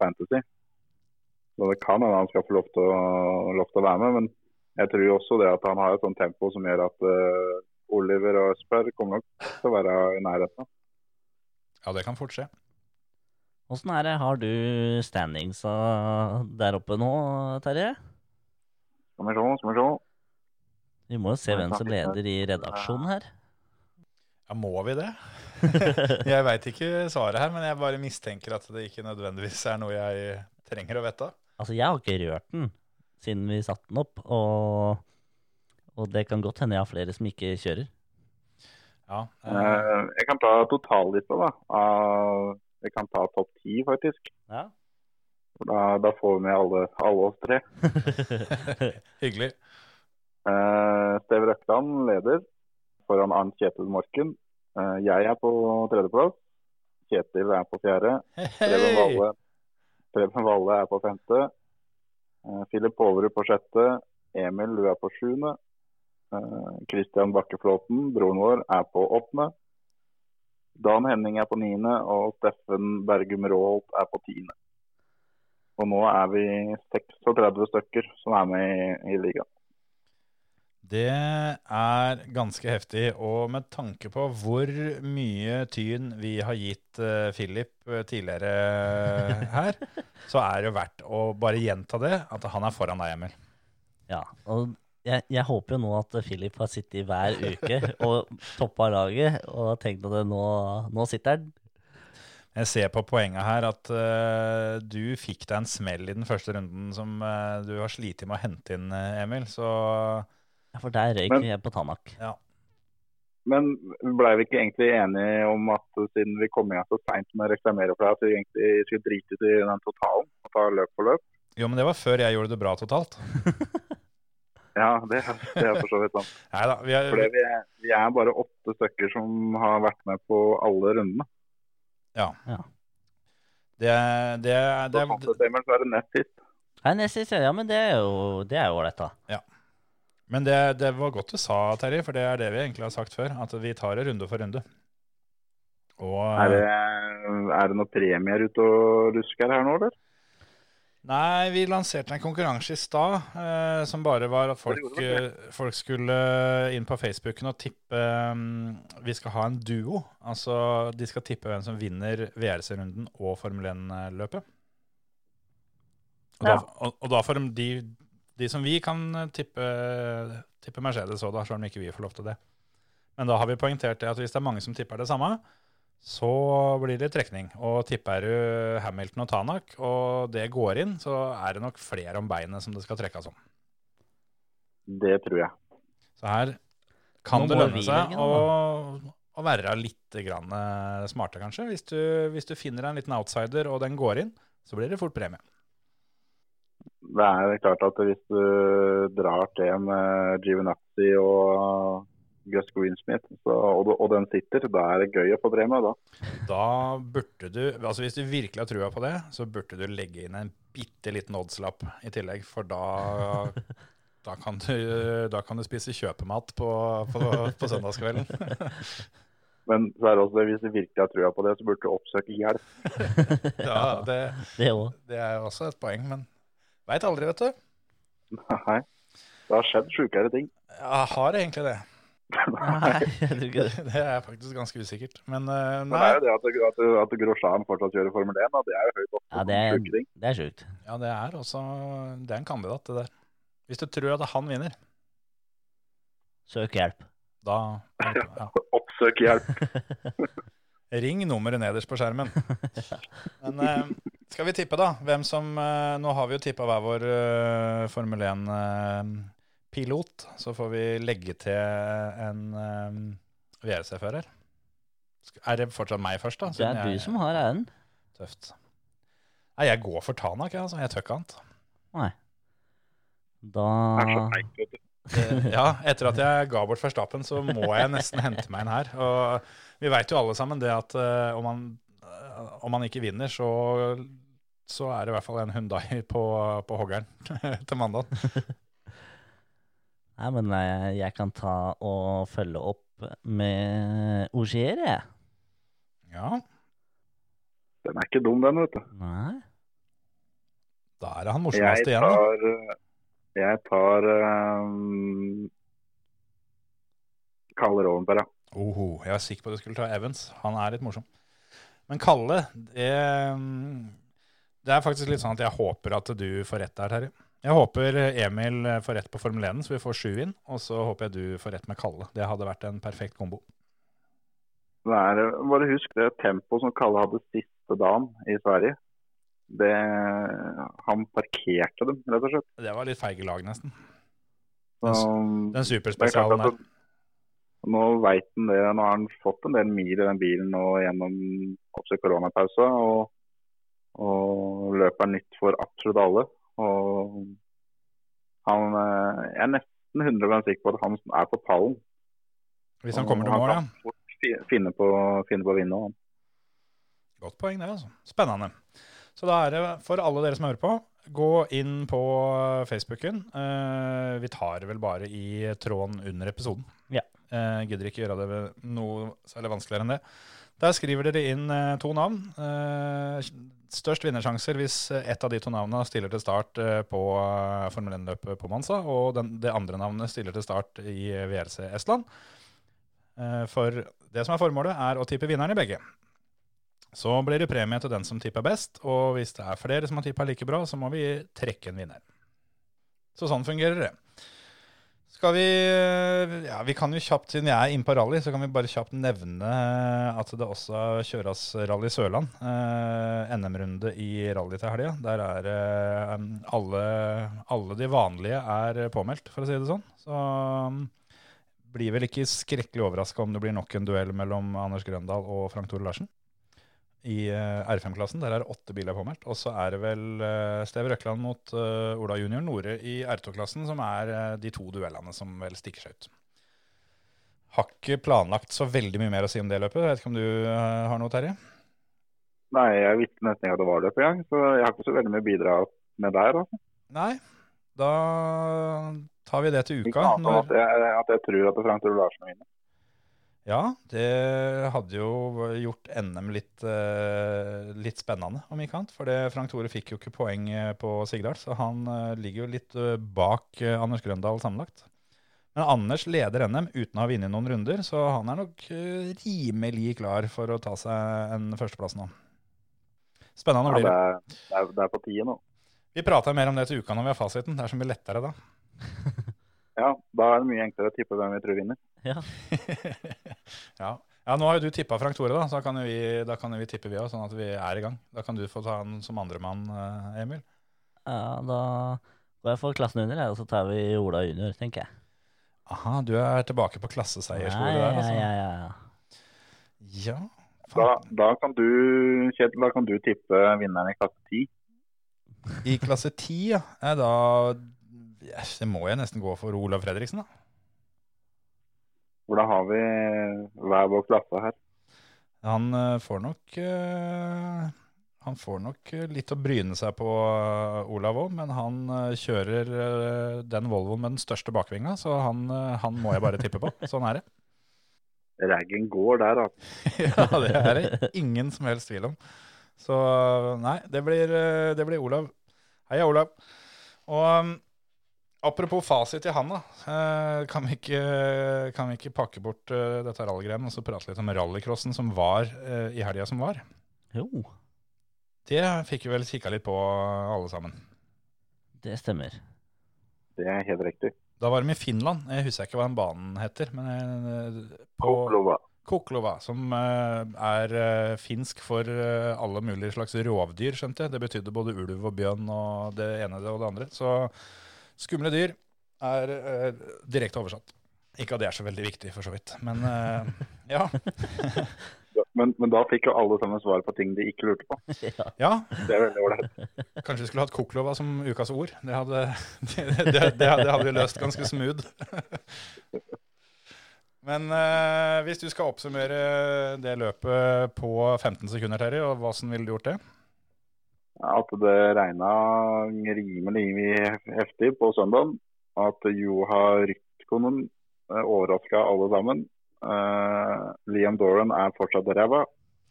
Fantasy. Så det kan hende han skal få lov til, å, lov til å være med, men jeg tror også det at han har et sånt tempo som gjør at uh, Oliver og Øsper kommer nok til å være i nærheten. Ja, det kan fort skje. Åssen er det, har du standingsa der oppe nå, Terje? Skal vi se, skal vi se. Vi må jo se hvem som leder i redaksjonen her. Ja, må vi det? jeg veit ikke svaret her, men jeg bare mistenker at det ikke nødvendigvis er noe jeg trenger å vite. Altså, jeg har ikke rørt den siden vi satte den opp, og, og det kan godt hende jeg har flere som ikke kjører. Ja, eh, Eh, jeg kan ta totallista, da. jeg kan ta topp ti, faktisk. Ja. Da, da får vi med alle, alle oss tre. hyggelig. Eh, Steve Røkland leder foran Arnt Kjetil Morken. Eh, jeg er på tredjeplass. Kjetil er på fjerde. Preben! Valle, Preben Valle er på femte. Eh, Philip Påverud på sjette. Emil, du er på sjuende. Kristian Bakkeflåten, broren vår, er på åttende. Dan Henning er på niende, og Steffen Bergum Råholt er på tiende. Og nå er vi 36 stykker som er med i, i ligaen. Det er ganske heftig, og med tanke på hvor mye tyn vi har gitt uh, Philip eh, tidligere her, så er det jo verdt å bare gjenta det, at han er foran deg, Emil. Ja, og jeg, jeg håper jo nå at Philip har sittet hver uke og toppa laget og tenkt at nå, nå sitter han. Jeg ser på poenget her at uh, du fikk deg en smell i den første runden som uh, du har slitt med å hente inn, eh, Emil. Så Ja, for der røyk vi på Tanak. ja. Men blei vi ikke egentlig enige om at siden vi kom igjen så seint med å reklamere for det, at vi egentlig skulle drite ut i den totalen og ta løp for løp? Jo, men det var før jeg gjorde det bra totalt. Ja, det, det er for så vidt sant. Nei da. Vi er, Fordi vi, er, vi er bare åtte stykker som har vært med på alle rundene. det, er- det, er- det, er- sånn sett, Emil, så er det nett sist. er nest siste, ja, men det er jo det er ålreit, da. Men det, det var godt du sa, Terje, for det er det vi egentlig har sagt før. At vi tar det runde for runde. Og Er det, er det noen premier ute og rusker her nå, eller? Nei, vi lanserte en konkurranse i stad eh, som bare var at folk, eh, folk skulle inn på Facebooken og tippe um, Vi skal ha en duo. Altså de skal tippe hvem som vinner VRC-runden og Formel 1-løpet. Og, Ja. og, og da får de, de som vi kan tippe, tippe Mercedes òg, selv om ikke vi får lov til det. Men da har vi poengtert det at hvis det er mange som tipper det samme, så blir det trekning. Og tipper du Hamilton og Tanak, og det går inn, så er det nok flere om beinet som det skal trekkes om. Det tror jeg. Så her kan Nå det lønne seg å, å være litt grann eh, smarte, kanskje. Hvis du, hvis du finner en liten outsider, og den går inn, så blir det fort premie. Det er klart at hvis du drar til med Givenazzi og Gus Greensmith, så, og, og den sitter, da er det gøy å få premie. da. Da burde du, altså Hvis du virkelig har trua på det, så burde du legge inn en bitte liten oddslapp i tillegg. For da, da, kan, du, da kan du spise kjøpemat på, på, på søndagskvelden. Men så er det også det, hvis du virkelig har trua på det, så burde du oppsøke hjelp. Ja, det, Det det er jo også et poeng, men veit aldri, vet du. Nei. Det har skjedd sjukere ting. Jeg har egentlig det. Nei, det. Er faktisk ganske usikkert. Men eh, Men det er jo det at, at, at Grosjean fortsatt kjører Formel 1, da. det er jo høyt oppe. Ja, det er, det er sjukt. ja, det er også Det er en kandidat, det der. Hvis du tror at han vinner, Søk hjelp. da ja. Oppsøk hjelp. Ring nummeret nederst på skjermen. Men eh, skal vi tippe, da? Hvem som eh, Nå har vi jo tippa hver vår eh, Formel 1-pilot. så får vi legge til en eh, VRC-fører. Er det fortsatt meg først, da? Det er jeg- du som har æren. Tøft. Nei, jeg går for Tanak, jeg. Altså. Jeg tør ikke annet. Nei. Da. Eh, Ja, etter at jeg ga bort Verstappen, så må jeg nesten hente meg en her. Og vi veit jo alle sammen det at uh, om, man, uh, om man ikke vinner, så, så er det i hvert fall en Hundai på, på hoggeren til mandag. Nei, men jeg, jeg kan ta og følge opp med Ogier, jeg. Ja, Den er ikke dum, den, vet du. Nei. da er det han Jeg morsomste igjen, da. eh, jeg tar um, Kalle Rovenberg, ja. Oho, jeg var sikker på at du skulle ta Evans. Han er litt morsom. Men Kalle, det, mm, det er faktisk litt sånn at jeg håper at du får rett der, Terje. Jeg håper Emil får rett på Formel 1, så vi får sju inn. Og så håper jeg du får rett med Kalle. Det hadde vært en perfekt kombo. Det bare husk det tempoet som Kalle hadde siste dagen i Sverige. Det, han parkerte dem, rett og slett. Det var litt feige lag, nesten. Den er superspesialen der. Nå vet han det, nå har han fått en del mil i den bilen nå gjennom koronapausa. Og, og løpet er nytt for absolutt alle. Og han eh, Jeg er nesten 100 sikker på at han er på pallen. Hvis han kommer til mål, ja. finne på, finne på å vinne. Han. Godt poeng, det. altså. Spennende. Så da er det for alle dere som hører på, gå inn på Facebooken. Eh, vi tar vel bare i tråden under episoden. Ja. Eh, gidder ikke gjøre det noe særlig vanskeligere enn det. Der skriver dere inn eh, to navn. Eh, størst vinnersjanser hvis ett av de to navnene stiller til start på Formel 1-løpet på Mansa, og den, det andre navnet stiller til start i VRC Estland. For det som er formålet, er å tippe vinneren i begge. Så blir det premie til den som tipper best, og hvis det er flere som har tippa like bra, så må vi trekke en vinner. Så sånn fungerer det. Skal vi Ja, vi kan jo kjapt, siden jeg er inne på rally, så kan vi bare kjapt nevne at det også kjøres Rally Sørland. Eh, NM-runde i rally til helga. Der er eh, alle, alle de vanlige er påmeldt, for å si det sånn. Så um, blir vel ikke skrekkelig overraska om det blir nok en duell mellom Anders Grøndal og Frank Tore Larsen. I eh, R5-klassen der er det åtte biler påmeldt. Og så er det vel eh, Steve Røkland mot eh, Ola Junior Nore i R2-klassen som er de to duellene som vel stikker seg ut. Har ikke planlagt så veldig mye mer å si om det løpet. Jeg vet ikke om du har noe, Terje? Nei, jeg visste nesten ikke at det var løp engang, så jeg har ikke så veldig mye å bidra med der. Altså. Nei. Da tar vi det til Ikke uka. annet enn at jeg, at jeg tror at Frank Tore Larsen vinner. Ja, det hadde jo gjort NM litt, eh, litt spennende, om ikke annet. For Frank Tore fikk jo ikke poeng eh, på Sigdal, så han eh, ligger jo litt bak Anders Grøndal sammenlagt. Men Anders leder NM uten å ha vunnet noen runder, så han er nok rimelig klar for å ta seg en førsteplass nå. Spennende Ja, blir det, er, det, er, det er på tide nå. Vi prater mer om det til uka når vi har fasiten. Det er så mye lettere da. Ja, Da er det mye enklere å tippe hvem vi tror vinner. Ja. ja. ja, nå har jo du tippa Frank Tore, da, så da kan vi, da kan vi tippe vi òg, sånn at vi er i gang. Da kan du få ta han som andremann, eh, Emil. ja, da går jeg for klassen under, og så tar vi Ola junior, tenker jeg. Aha, du er tilbake på klasseseierskole Ja, der, altså. ja, ja. Ja, Da, da kan du Kjetil, da kan du tippe vinneren i klasse 10. I klasse 10, ja. Da yes, Det må jeg nesten gå for Olav Fredriksen, da. Hvordan har vi hver vår klasse her. Han eh, får nok eh, Han får nok eh, litt å bryne seg på, eh, Olav òg, men han eh, kjører eh, den Volvoen med den største bakvinga, så han, eh, han må jeg bare tippe på. Sånn er det. Raggen går der, altså. ja, det er det ingen som helst tvil om. Så nei, det blir, eh, det blir Olav. Heia, Olav. Og um, apropos fasit i han, da. eh, kan, vi ikke, kan vi ikke pakke bort eh, dette rallygreiene og så prate litt om rallycrossen som var eh, i helga som var? Jo, Det fikk vi vel kikka litt på, alle sammen. det stemmer. Det er helt riktig. Da var de i Finland. Jeg husker ikke hva den banen heter. men på Koklova. Koklova, som er finsk for alle mulige slags rovdyr, skjønte jeg. Det betydde både ulv og bjørn og det ene og det andre. Så skumle dyr er eh, direkte oversatt. Ikke at det er så veldig viktig, for så vidt. Men eh, ja. Men, men da fikk jo alle sammen svar på ting de ikke lurte på. ja. ja. Det er veldig ålreit. Kanskje vi skulle hatt Koklova som ukas ord. Det hadde, det, det, det, hadde- det hadde vi løst ganske smooth. Men eh, hvis du skal oppsummere det løpet på 15 sekunder, Terje, og hvordan ville du gjort det? At det regna rimelig heftig på søndag. At Joha Rytkonen overraska alle sammen. Uh, Liam Doran er fortsatt ræva.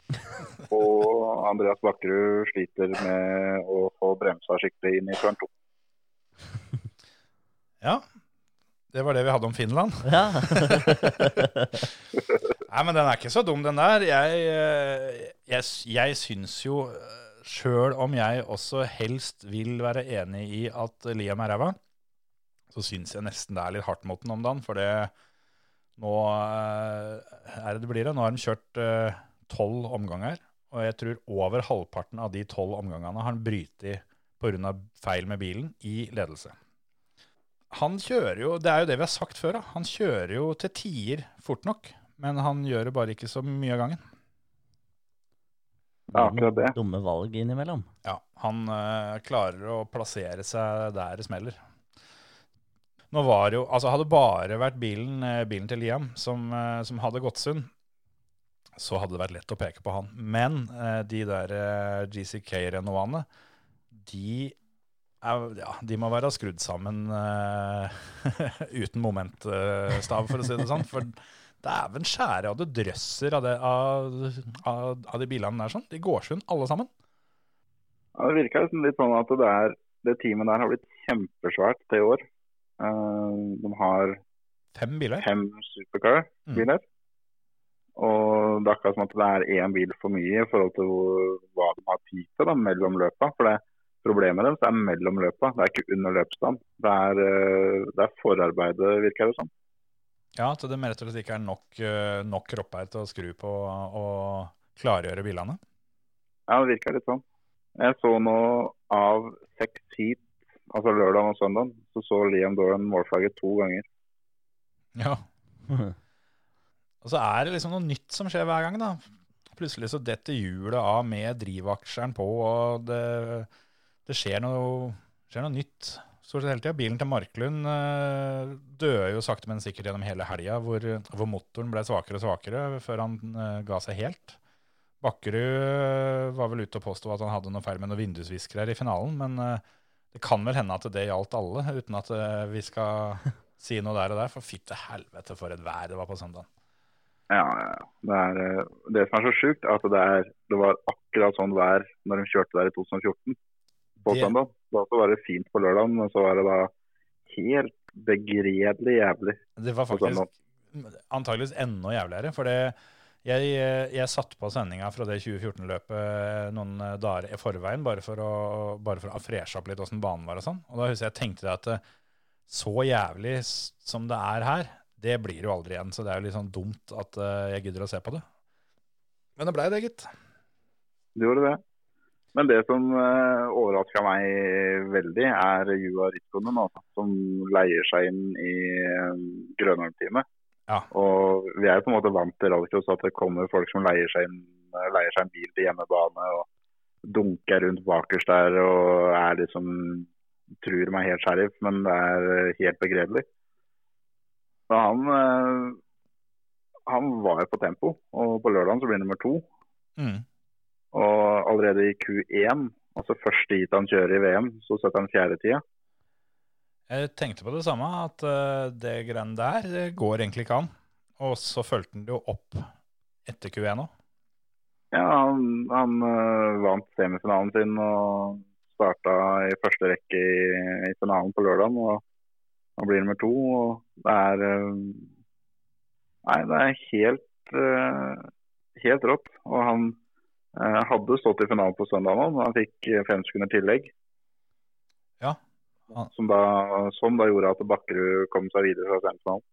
Og Andreas Bakkerud sliter med å få bremsa skikkelig inn i turn to. Ja, det var det vi hadde om Finland. ja. Nei, men den er ikke så dum, den der. Jeg, eh, jeg, jeg syns jo, sjøl om jeg også helst vil være enig i at Liam er ræva, så syns jeg nesten det er litt hardt mot den om dagen. For det nå eh, er det det blir. Nå har han kjørt eh, tolv omganger, og jeg tror over halvparten av de tolv omgangene har han brytet pga. feil med bilen i ledelse. Han kjører jo, det er jo det vi har sagt før, da. han kjører jo til tider fort nok. Men han gjør det bare ikke så mye av gangen. Ja, akkurat det. Dumme valg innimellom. Ja, Han eh, klarer å plassere seg der det smeller. Nå var det jo, altså Hadde bare vært bilen, eh, bilen til Liam som, eh, som hadde gått sund, så hadde det vært lett å peke på han. Men eh, de der eh, GCK-renovaene, de, ja, de må være skrudd sammen eh, uten momentstav, for å si det sånn. For dæven skjære av det drøsser av, det, av, av, av de bilene der. sånn. De går sund, alle sammen. Ja, det virker liksom litt sånn at det, er, det teamet der har blitt kjempesvært til i år. Uh, de har Fem biler. fem supercar-biler. Og det er akkurat som at det er én bil for mye i forhold til hva de har tid til da, mellom løpa. For det, problemet deres er mellom løpa, det er ikke under løpsstand. Det er, eh, det er forarbeidet, virker det som. Ja, at det rett og slett ikke er nok, eh, nok kropper til å skru på og klargjøre bilene. Ja, det virker litt sånn. Jeg så nå av seks heat, altså lørdag og søndag, så så Liam Doran målflagget to ganger. Ja. Og så er det liksom noe nytt som skjer hver gang, da. Plutselig så detter hjulet av med drivaksjeren på, og det, det skjer, noe, skjer noe nytt stort sett hele tida. Bilen til Marklund uh, døde jo sakte, men sikkert gjennom hele helga, hvor, hvor, motoren ble svakere og svakere før han uh, ga seg helt. Bakkerud uh, var vel ute og påsto at han hadde noe feil med noen vindusviskere i finalen, men det kan vel hende at det gjaldt alle, uten at vi skal si noe der og der. For fytte helvete for et vær det var på søndag. Ja, ja. Det, er, det som er så sjukt, er at det, er, det var akkurat sånn vær når de kjørte der i 2014 på Det- søndag. Da så var det fint på lørdagen, men så var det da helt begredelig jævlig. Det var faktisk antageligvis enda jævligere. For det, jeg, jeg satt på sendinga fra det 2014-løpet noen dager i forveien, bare for å, bare for å freshe opp litt åssen banen var og sånn. Og da husker jeg tenkte jeg at eh, så jævlig som det er her, det blir jo aldri igjen. Så det er jo litt sånn dumt at eh, jeg gidder å se på det. Men det blei det, gitt. Det gjorde det. Men det som uh, overraska meg veldig, er Jua Ritkonen, altså, som leier seg inn i uh, Grønholm-teamet. Ja. Og vi er på en måte vant til rallycross at det kommer folk som leier seg, inn, eh, leier seg en bil til hjemmebane og dunker rundt bakerst der og er liksom tror er helt sheriff, men det er eh, helt begredelig. Så han, uh, han var jo på tempo, og på lørdagen så blir han nummer to. Mm. Og allerede i Q1, altså første heat han kjører i VM, så setter han fjerdetida. Jeg tenkte på det samme, at eh, det greiene der det går egentlig ikke an. Og så fulgte han det jo opp etter Q1 òg. Ja, han, han øh, vant semifinalen sin og starta i første rekke i, i finalen på lørdagen. Og han blir nummer to. Og det er øh, Nei, det er helt, øh, helt rått. Og han hadde stått i finalen på søndag nå, men han fikk øh, fem sekunder tillegg. Ja. Han- Som da, som da gjorde at Bakkerud kom seg videre fra semifinalen.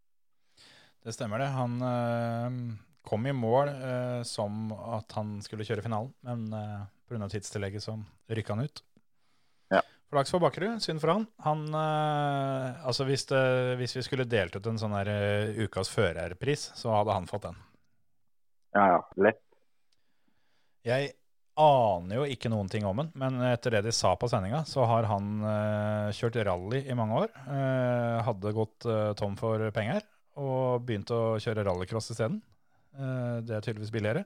Det stemmer det. Han øh, kom i mål øh, som at han skulle kjøre finalen, men øh, pga. tidstillegget så rykka han ut. Ja. Flaks for Bakkerud, synd for han. han øh, altså hvis, det, hvis vi skulle delt ut en sånn her eh, ukas førerpris, så hadde han fått den. Ja, ja. Lett. Jeg aner jo ikke noen ting om den, men etter det de sa på sendinga, så har han eh, kjørt rally i mange år. eh, hadde gått eh, tom for penger og begynt å kjøre rallycross isteden. Uh, det er tydeligvis billigere.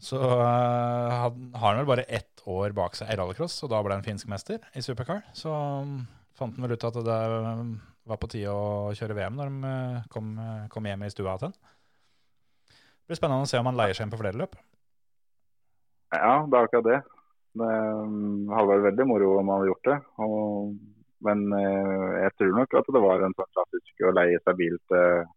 Så eh, han har han vel bare ett år bak seg i rallycross, og da ble han finsk mester i supercar. Så um, fant han vel ut at det um, var på tide å kjøre VM når de eh, kom, kom hjem i stua til han. Det blir spennende å se om han leier seg inn på flere løp. Ja, det er akkurat det. Det um, hadde vært veldig moro om man hadde gjort det. Og, men eh, jeg tror nok at det var en sånn klassisk å leie seg bil til,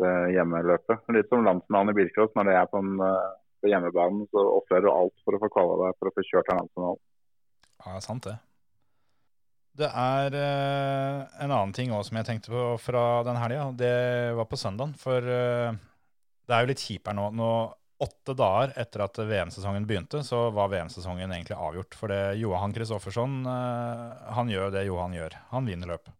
til hjemmeløpet. Litt som landsmannen i bilcross. Når det er på, en, eh, på hjemmebanen, så ofrer du alt for å få kvala deg for å få kjørt en landsmann. Ja, sant det. Det er eh, en annen ting også som jeg tenkte på fra den helga. Det var på søndagen. For eh, det er jo litt kjipere nå. nå. Åtte dager etter at VM-sesongen begynte, så var VM-sesongen egentlig avgjort. For det Johan Kristoffersson eh, han gjør det Johan gjør. Han vinner løpet.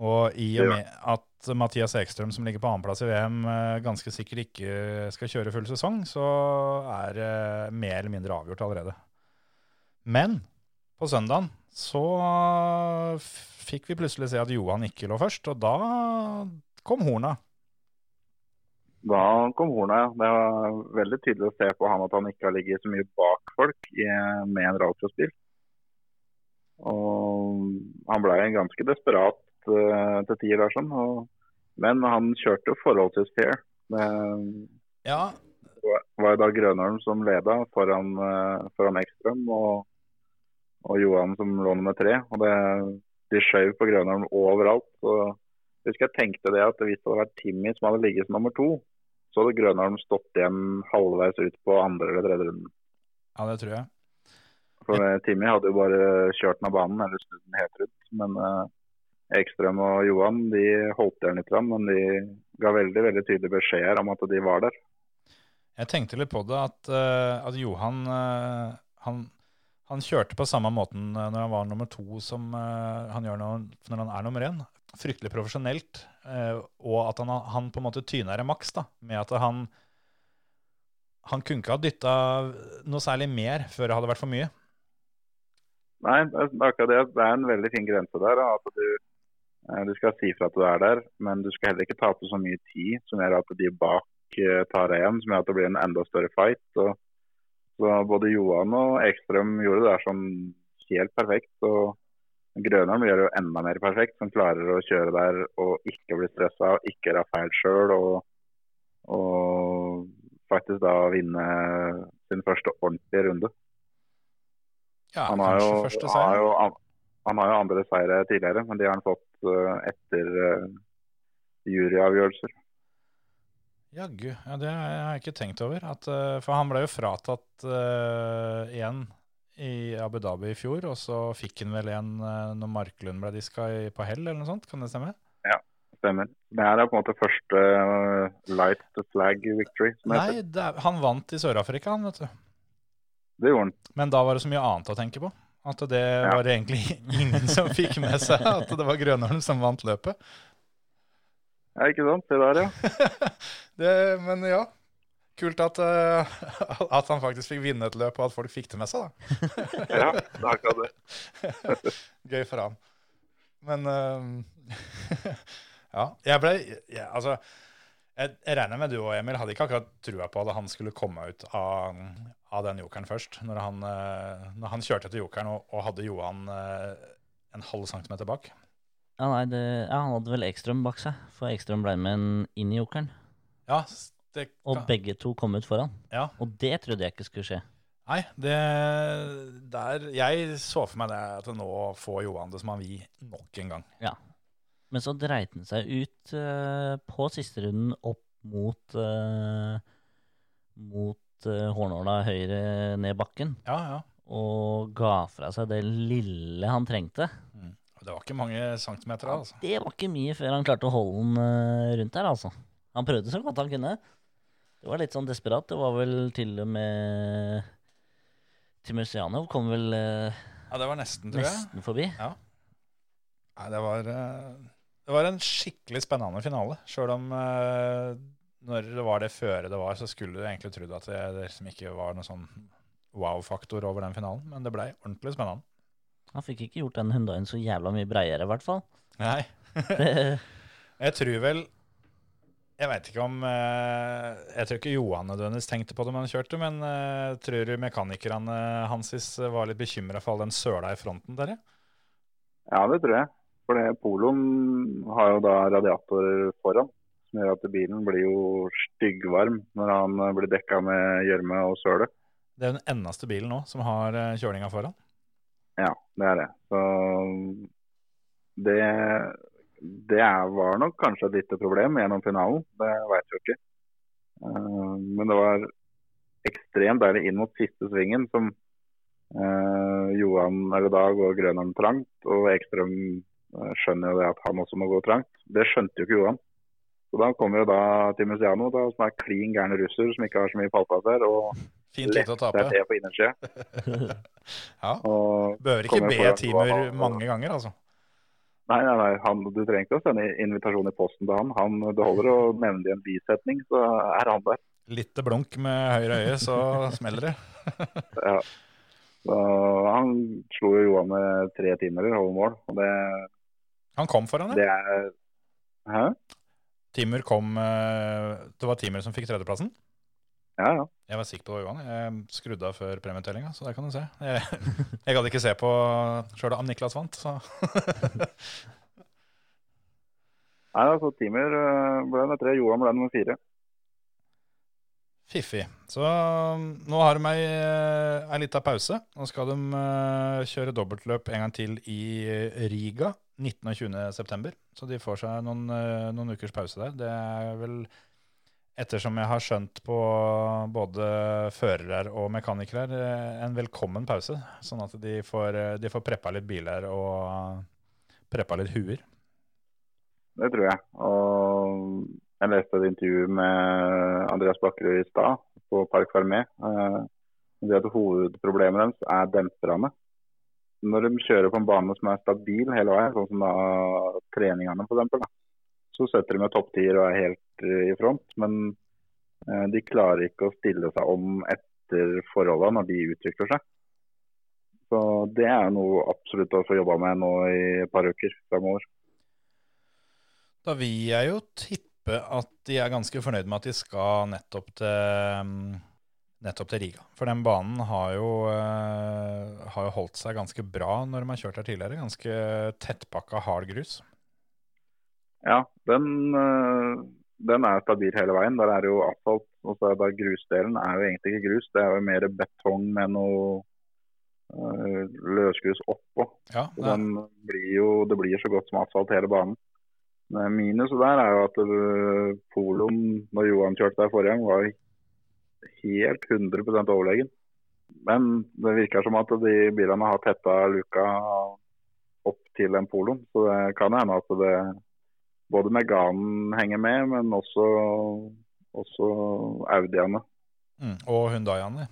Og i og med at Mathias Ekstrøm, som ligger på annenplass i VM, eh, ganske sikkert ikke skal kjøre full sesong, så er det mer eller mindre avgjort allerede. Men på søndagen så fikk vi plutselig se at Johan ikke lå først, og da kom horna. Da kom horna, ja. Det var veldig tydelig å se på han at han ikke har ligget så mye bak folk i, med en rallycrossbil. Og han ble ganske desperat uh, til tider der, sånn. Og, men han kjørte jo forholdsvis fair. Det Ja, var- var da Grønholm som leda foran, uh, foran Ekstrøm, og, og Johan som lå nummer tre. Og det, de skjøv på Grønholm overalt. Så jeg husker jeg tenkte det at hvis det hadde vært Timmy som hadde ligget som nummer to, så hadde Grønholm stått igjen halvveis ut på andre eller tredje runden. ja det tror jeg. For jeg... Timmy hadde jo bare kjørt den av banen, eller snudd den helt rundt. Men uh, Ekstrøm og Johan de holdt igjen litt, men de ga veldig veldig tydelige beskjeder om at de var der. Jeg tenkte litt på det at, uh, at Johan uh, han, han kjørte på samme måten eh, når han var nummer to som eh, han gjør når, når han er nummer én. Fryktelig profesjonelt. eh, og at han, han på en måte tyna det maks, da, med at han han kunne ikke ha dytta noe særlig mer før det hadde vært for mye. Nei, det er akkurat det. Det er en veldig fin grense der. At du, eh, du skal si fra at du er der, men du skal heller ikke tape så mye tid som gjør at de bak eh, tar deg igjen, som gjør at det blir en enda større fight. Og, så både Johan og Ekstrøm gjorde det der sånn helt perfekt. og Grønholm gjør det jo enda mer perfekt, som klarer å kjøre der og ikke bli stressa og ikke gjøre feil sjøl. Og, og faktisk da vinne sin første ordentlige runde. Ja, Han har, jo, første seier. har jo, an- han har jo andre seire tidligere, men de har han fått uh, etter uh, juryavgjørelser. Jaggu. Ja, det har jeg ikke tenkt over. At, uh, for han ble jo fratatt igjen i Abu Dhabi i fjor, og så fikk han vel en uh, når Marklund ble diska på hell, eller noe sånt? Kan det stemme? Ja, Stemmer. Det her er på en måte første eh, light to flag victory. Nei, det er, han vant i Sør-Afrika, han, vet du. Det gjorde han. Men da var det så mye annet å tenke på. At det Ja. var egentlig ingen som fikk med seg at det var Grønholm som vant løpet. Ja, ikke sant? Det der, ja. Det, men ja, kult at, uh, at han faktisk fikk vinne et løp, og at folk fikk det med seg. da. ja det er akkurat det. Gøy for han. Men uh, ja, jeg ble ja, Altså, jeg, jeg regner med du og Emil hadde ikke akkurat trua på at han skulle komme ut av, av den jokeren først. Når han, uh, når han kjørte etter jokeren og, og hadde Johan en halv centimeter bak. Ja, nei, det, ja, han hadde vel Ekstrøm bak seg, for Ekstrøm ble med inn i jokeren. Ja, det Og begge to kom ut foran. Ja. Og det trodde jeg ikke skulle skje. Nei, det der Jeg så for meg det at nå får Johan det som han vil nok en gang. Men så dreit han seg ut uh, på siste runden opp mot uh, mot uh, hårnåla høyre ned bakken. Ja, ja. Og ga fra seg det lille han trengte. Mm. Det var ikke mange centimeter, altså. Det var ikke mye før han klarte å holde den eh, rundt der, altså. Han prøvde så godt han kunne. Det var litt sånn desperat. Det var vel til og med Timusianov kom vel eh, Ja, det var nesten, tror jeg. nesten forbi. Nei, det var, eh, det var en skikkelig spennende finale. Sjøl om eh, når det var det føre det var, så skulle du egentlig trodd at det, det liksom ikke var noe sånn wow-faktor over den finalen. Men det blei ordentlig spennende. Han fikk ikke gjort den Hyundaien så jævla mye breiere, i hvert fall. Nei. Det, Jeg tror vel Jeg veit ikke om eh, Jeg tror ikke Johan nødvendigvis tenkte på det da han kjørte, men eh, tror du mekanikerne hans var litt bekymra for all den søla i fronten der? ja? Det tror jeg. For det, Poloen har jo da radiatorer foran, som gjør at bilen blir jo styggvarm når han eh, blir dekka med gjørme og søle. Det er den eneste bilen nå som har kjølinga foran. Ja, det er det. Så det, det var nok kanskje et lite problem gjennom finalen, det veit jeg ikke. Eh, men det var ekstremt deilig inn mot siste svingen som eh, Johan eller Dag og Grønholm trangt, og Ekstrøm eh, skjønner jo det at han også må gå trangt. Det skjønte jo ikke Johan. Så da kommer jo da Timusiano, da, som er klin gæren russer, som ikke har så mye pallplasser. og Fint lite å det er på innersida. Ja. Bør ikke be timer mange ganger, altså. Nei, nei, nei han, du trenger ikke å sende invitasjon i posten til han. han. Det holder å nevne det i en bisetning, så er han der. Litt blunk med høyre øye, så smeller det. Ja. Så han slo jo Johan med tre timer i hovedmål. og det, Han kom foran det. det er Hæ? Timer kom eh, Det var Timer som fikk tredjeplassen. Ja, ja. Jeg var sikker på det, Johan. Jeg skrudde av før premietellinga, så der kan du se. Jeg, jeg gadd ikke se på sjøl om Niklas vant, så Nei, altså Timer øh, ble nummer tre, Johan ble nummer fire. fiffig. Så um, nå har de ei, ei lita pause. Nå skal de eh, kjøre dobbeltløp en gang til i eh, Riga 19. og 20. september. Så de får seg noen, eh, noen ukers pause der. Det er vel ettersom jeg har skjønt på både førere og mekanikere, eh, en velkommen pause. Sånn at de får, eh, de får preppa litt biler og preppa litt huer. Det tror jeg. Og jeg leste et intervju med Andreas Bakkerud i stad på Park Fermé. Eh, Det at hovedproblemet deres er demperne. Når de kjører på en bane som er stabil hele veien, sånn som da treningene f.eks., så setter de med topptier og er helt eh, i front. Men eh, de klarer ikke å stille seg om etter forholdene når de utvikler seg. Så det er noe absolutt å få jobba med nå i et par uker fremover. Da vil jeg jo tippe at de er ganske fornøyd med at de skal nettopp til, mm, nettopp til Riga. For den banen har jo, eh, har jo holdt seg ganske bra når de har kjørt her tidligere. Ganske tettpakka hard grus. Ja, den, øh, den er stabil hele veien. Der er det jo asfalt. Og så er det grusdelen er jo egentlig ikke grus, det er jo mer betong med noe øh, løsgrus oppå. Ja, det, den blir jo, det blir så godt som asfalt hele banen. Men Minuset der er jo at øh, poloen, når Johan kjørte der forrige gang, var helt 100% overlegen. Men det virker som at de bilene har tetta luka opp til den poloen. Så det kan hende at det både Meganen henger med, men også, også Audiene. mm, og Hundaiene.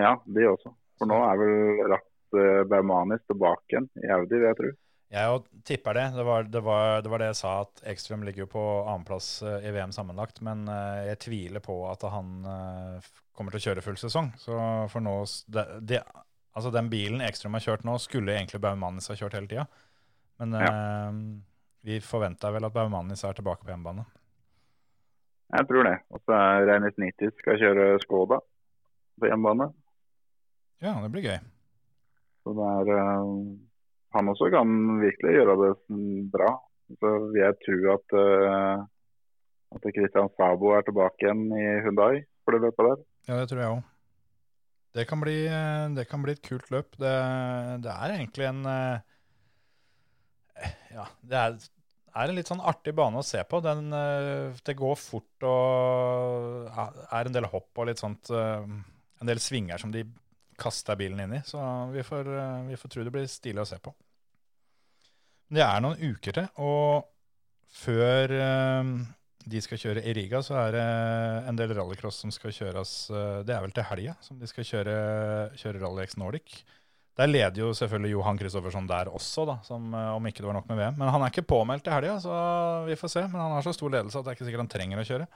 Ja, de også. For nå er vel Ratt eh, Baumanis tilbake igjen i Audi, vil jeg tro. Jeg jo tipper det. Det var det, var, det var det jeg sa, at Ekstrøm ligger jo på annenplass eh, i VM sammenlagt. Men eh, jeg tviler på at han eh, kommer til å kjøre full sesong. Så for nå det, Altså, den bilen Ekstrøm har kjørt nå, skulle egentlig Baumanis ha kjørt hele tida. Men eh, vi forventa vel at Baumanis er tilbake på hjemmebane. Jeg tror det. Og så er Reinis Nitis skal kjøre Skoda på hjemmebane. Ja, det blir gøy. Så det er eh, Han også kan virkelig gjøre det bra. Så jeg tro at uh, at Christian Sabo er tilbake igjen i Hundai for det løpet der. Ja, det tror jeg òg. Det, eh, det kan bli et kult løp. Det, det er egentlig en eh, Ja, det er, er en litt sånn artig bane å se på. Den, eh, det går fort og er en del hopp og litt sånt eh, En del svinger som de kaster bilen inn i. Så vi får, eh, vi får tro det blir stilig å se på. Det er noen uker til, og før de skal kjøre i Riga, så er det en del rallycross som skal kjøres Det er vel til helga som de skal kjøre, kjøre Rally X Nordic. Der leder jo selvfølgelig Johan Kristoffersson der også, da, som, eh, om ikke det var nok med VM. Men han er ikke påmeldt i helga, så vi får se. Men han har så stor ledelse at det er ikke sikkert han trenger å kjøre.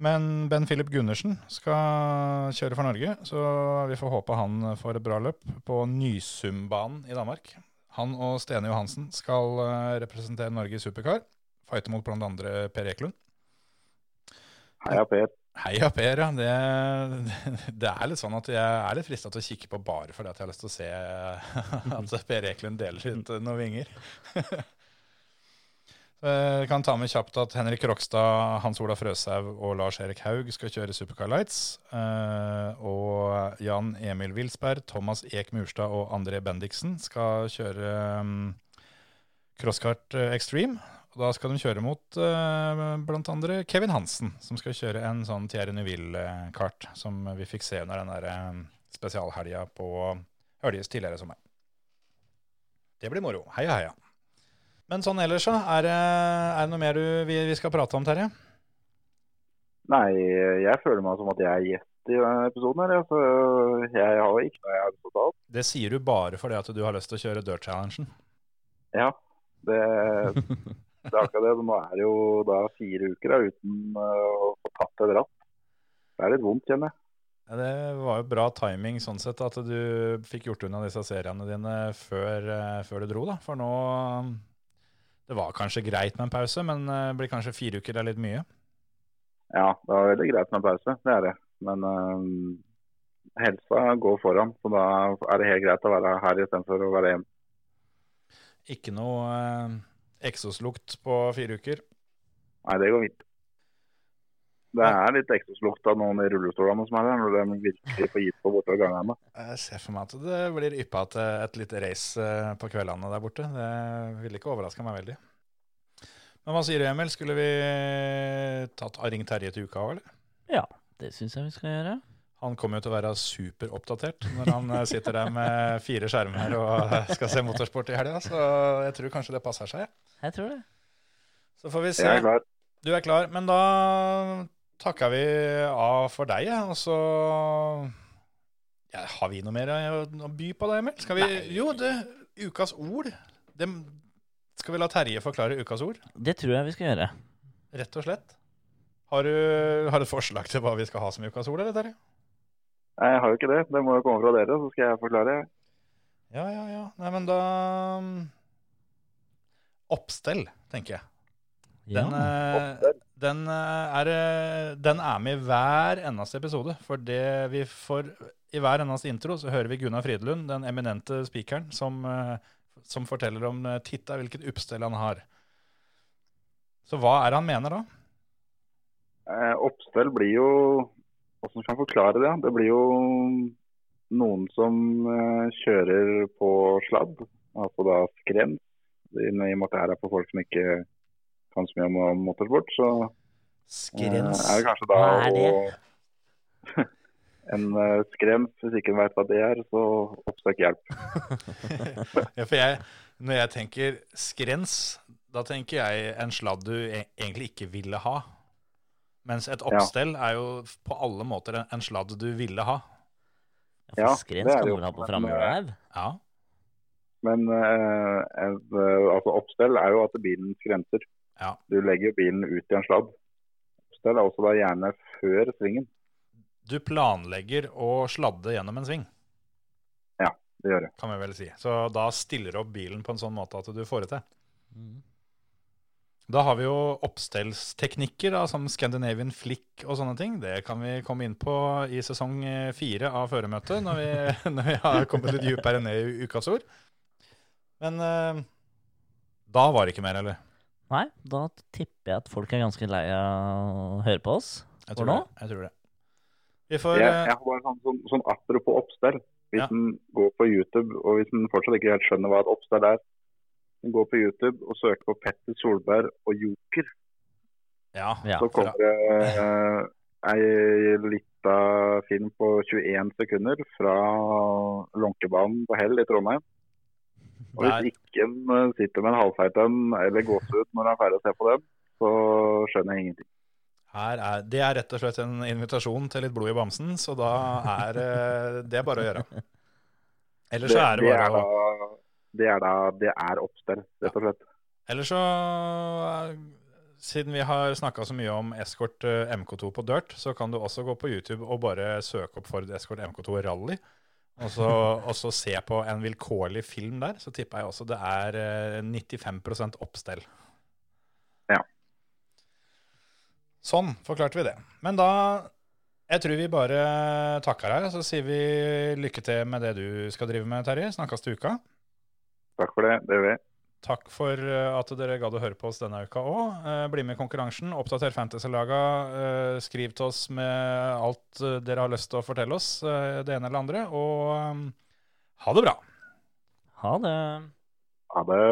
Men Ben Philip Gundersen skal kjøre for Norge, så vi får håpe han får et bra løp på Nysumbanen i Danmark. Han og Stene Johansen skal eh, representere Norge i supercar. Fighte mot andre Per Ekelund. Heia Per. Heia Per, ja. Det, det er litt sånn at jeg er litt frista til å kikke på bare fordi at jeg har lyst til å se at Per Ekelund deler ut noen vinger. Jeg kan ta med kjapt at Henrik Rokstad, Hans Ola Frøshaug og Lars Erik Haug skal kjøre Supercar Lights. Eh, Og Jan Emil Wilsberg, Thomas Ek Murstad og André Bendiksen skal kjøre um, Crosskart eh, Extreme. Og da skal de kjøre mot uh, blant andre Kevin Hansen, som skal kjøre en sånn Thierry Neuville-kart som vi fikk se under den der eh, spesialhelga på Høljes tidligere sommer. Det blir moro. Heia, heia. Men sånn ellers, så. Er, er det noe mer du, vi, vi skal prate om, Terje? Nei, jeg føler meg som at jeg er gjest i denne episoden. her. Så jeg har ikke noe jeg har fått opp. Det sier du bare fordi at du har lyst til å kjøre Dirt Challengen. Ja, det, det er akkurat det. Nå er det jo da fire uker da, uten øh, å få tatt et ratt. Det er litt vondt, kjenner jeg. Ja, Det var jo bra timing sånn sett at du fikk gjort unna disse seriene dine før, eh, før du dro, da. For nå Det var kanskje greit med en pause, men det blir kanskje fire uker er litt mye. Ja, det var veldig greit med pause, det er det. Men øh, helsa går foran, så da er det helt greit å være her istedenfor å være hjemme. Ikke noe eh, eksoslukt på fire uker. Nei, det går fint. Det er litt eksoslukt av noen i rullestolene som er her, når de virkelig får gitt på bortover gangene. Jeg ser for meg at det blir yppa til et lite race eh, på kveldene der borte. Det ville ikke overraska meg veldig. Men hva sier du, Emil? Skulle vi tatt Ring Terje til uka òg, eller? Ja, det syns jeg vi skal gjøre. Han kommer jo til å være superoppdatert når han eh, sitter der med fire skjermer og eh, skal se motorsport i helga, så jeg tror kanskje det passer seg. Jeg tror det. Så får vi se. Jeg er klar. Du er klar, men da takker vi av for deg, og så ja, Har vi noe mer å å by på da, Emil? Skal vi Jo, det, ukas ord. Det, skal vi la Terje forklare ukas ord, Det tror jeg vi skal gjøre. rett og slett? Har du, har du et forslag til hva vi skal ha som ukas ord, eller, Terje? Nei, Jeg har jo ikke det. Det må jo komme fra dere, så skal jeg forklare. Ja, ja, ja. Nei, men da mm, Oppstell, tenker jeg. Den, ja. Den, eh, er, eh, den er med i hver eneste episode. For det vi får I hver eneste intro så hører vi Gunnar Fridlund, den eminente spikeren, som, eh, som forteller om eh, Titta hvilket oppstell han har. Så hva er det han mener da? Eh, oppstell blir jo Hvordan skal jeg forklare det? Det blir jo noen som eh, kjører på sladd, altså da skrens. I og med at det her er for folk som ikke kan så mye om, motorsport, så eh, Skrens. er det kanskje da Hva er det? å En skrens, hvis ikke en vet hva det er, så oppsøk hjelp. Ja, for jeg, når jeg tenker skrens, da tenker jeg en sladd du e egentlig ikke ville ha. Mens et oppstell er jo på alle måter en, sladd du ville ha. Ja, for Ja, er det du ha på men, framhjulet? Ja. Men uh, et, uh, altså oppstell er jo at bilen skrenser. Ja. Du legger bilen ut i en sladd. Oppstell er også da gjerne før svingen. Du planlegger å sladde gjennom en sving. Ja, Det gjør jeg. kan vi vel si. Så da stiller du opp bilen på en sånn måte at du får det til. Mhm. Da har vi jo oppstellsteknikker da, som Scandinavian Flick og sånne ting. Det kan vi komme inn på i sesong eh, fire av Føremøtet, når, vi- når vi har kommet litt dypere ned i ukas ord. Men uh, da var det ikke mer, eller? Nei, da tipper jeg at folk er ganske lei av å høre på oss. Jeg tror det. Jeg tror det. Vi får Jeg, eh, jeg har bare sånn, sånn, sånn apropos oppstell. Hvis Ja. en går på YouTube, og hvis en fortsatt ikke helt skjønner hva et oppstell er, går på YouTube og søke på Petter Solberg og Joker, Ja. Ja, så kommer det eh, ei lita film på 21 sekunder fra Lånkebanen på Hell i Trondheim. Og hvis ikke en eh, sitter med en halvfeit en eller gåsehud når han er ferdig å se på den, så skjønner jeg ingenting. Her er, det er rett og slett en invitasjon til litt blod i bamsen, så da er eh, det bare å gjøre. Ellers så er det bare å det er da det er oppstell, rett og slett. Eller så, eh, siden vi har snakka så mye om Escort eh, MK2 på dirt, så kan du også gå på YouTube og bare søke opp Ford Escort MK2 Rally. Og så, og så se på en vilkårlig film der, så tipper jeg også det er eh, 95% oppstell. Ja. Sånn forklarte vi det. Men da Jeg tror vi bare takker her, så sier vi lykke til med det du skal drive med, Terje. Snakkes til uka. Takk for det. Det gjør vi. Takk for eh, at dere gadd å høre på oss denne uka òg. Eh, bli med i konkurransen. Oppdater Fantasy-laga. Eh, skriv til oss med alt dere har lyst til å fortelle oss, det ene eller andre. Og ha det bra. Ha det. Ha det.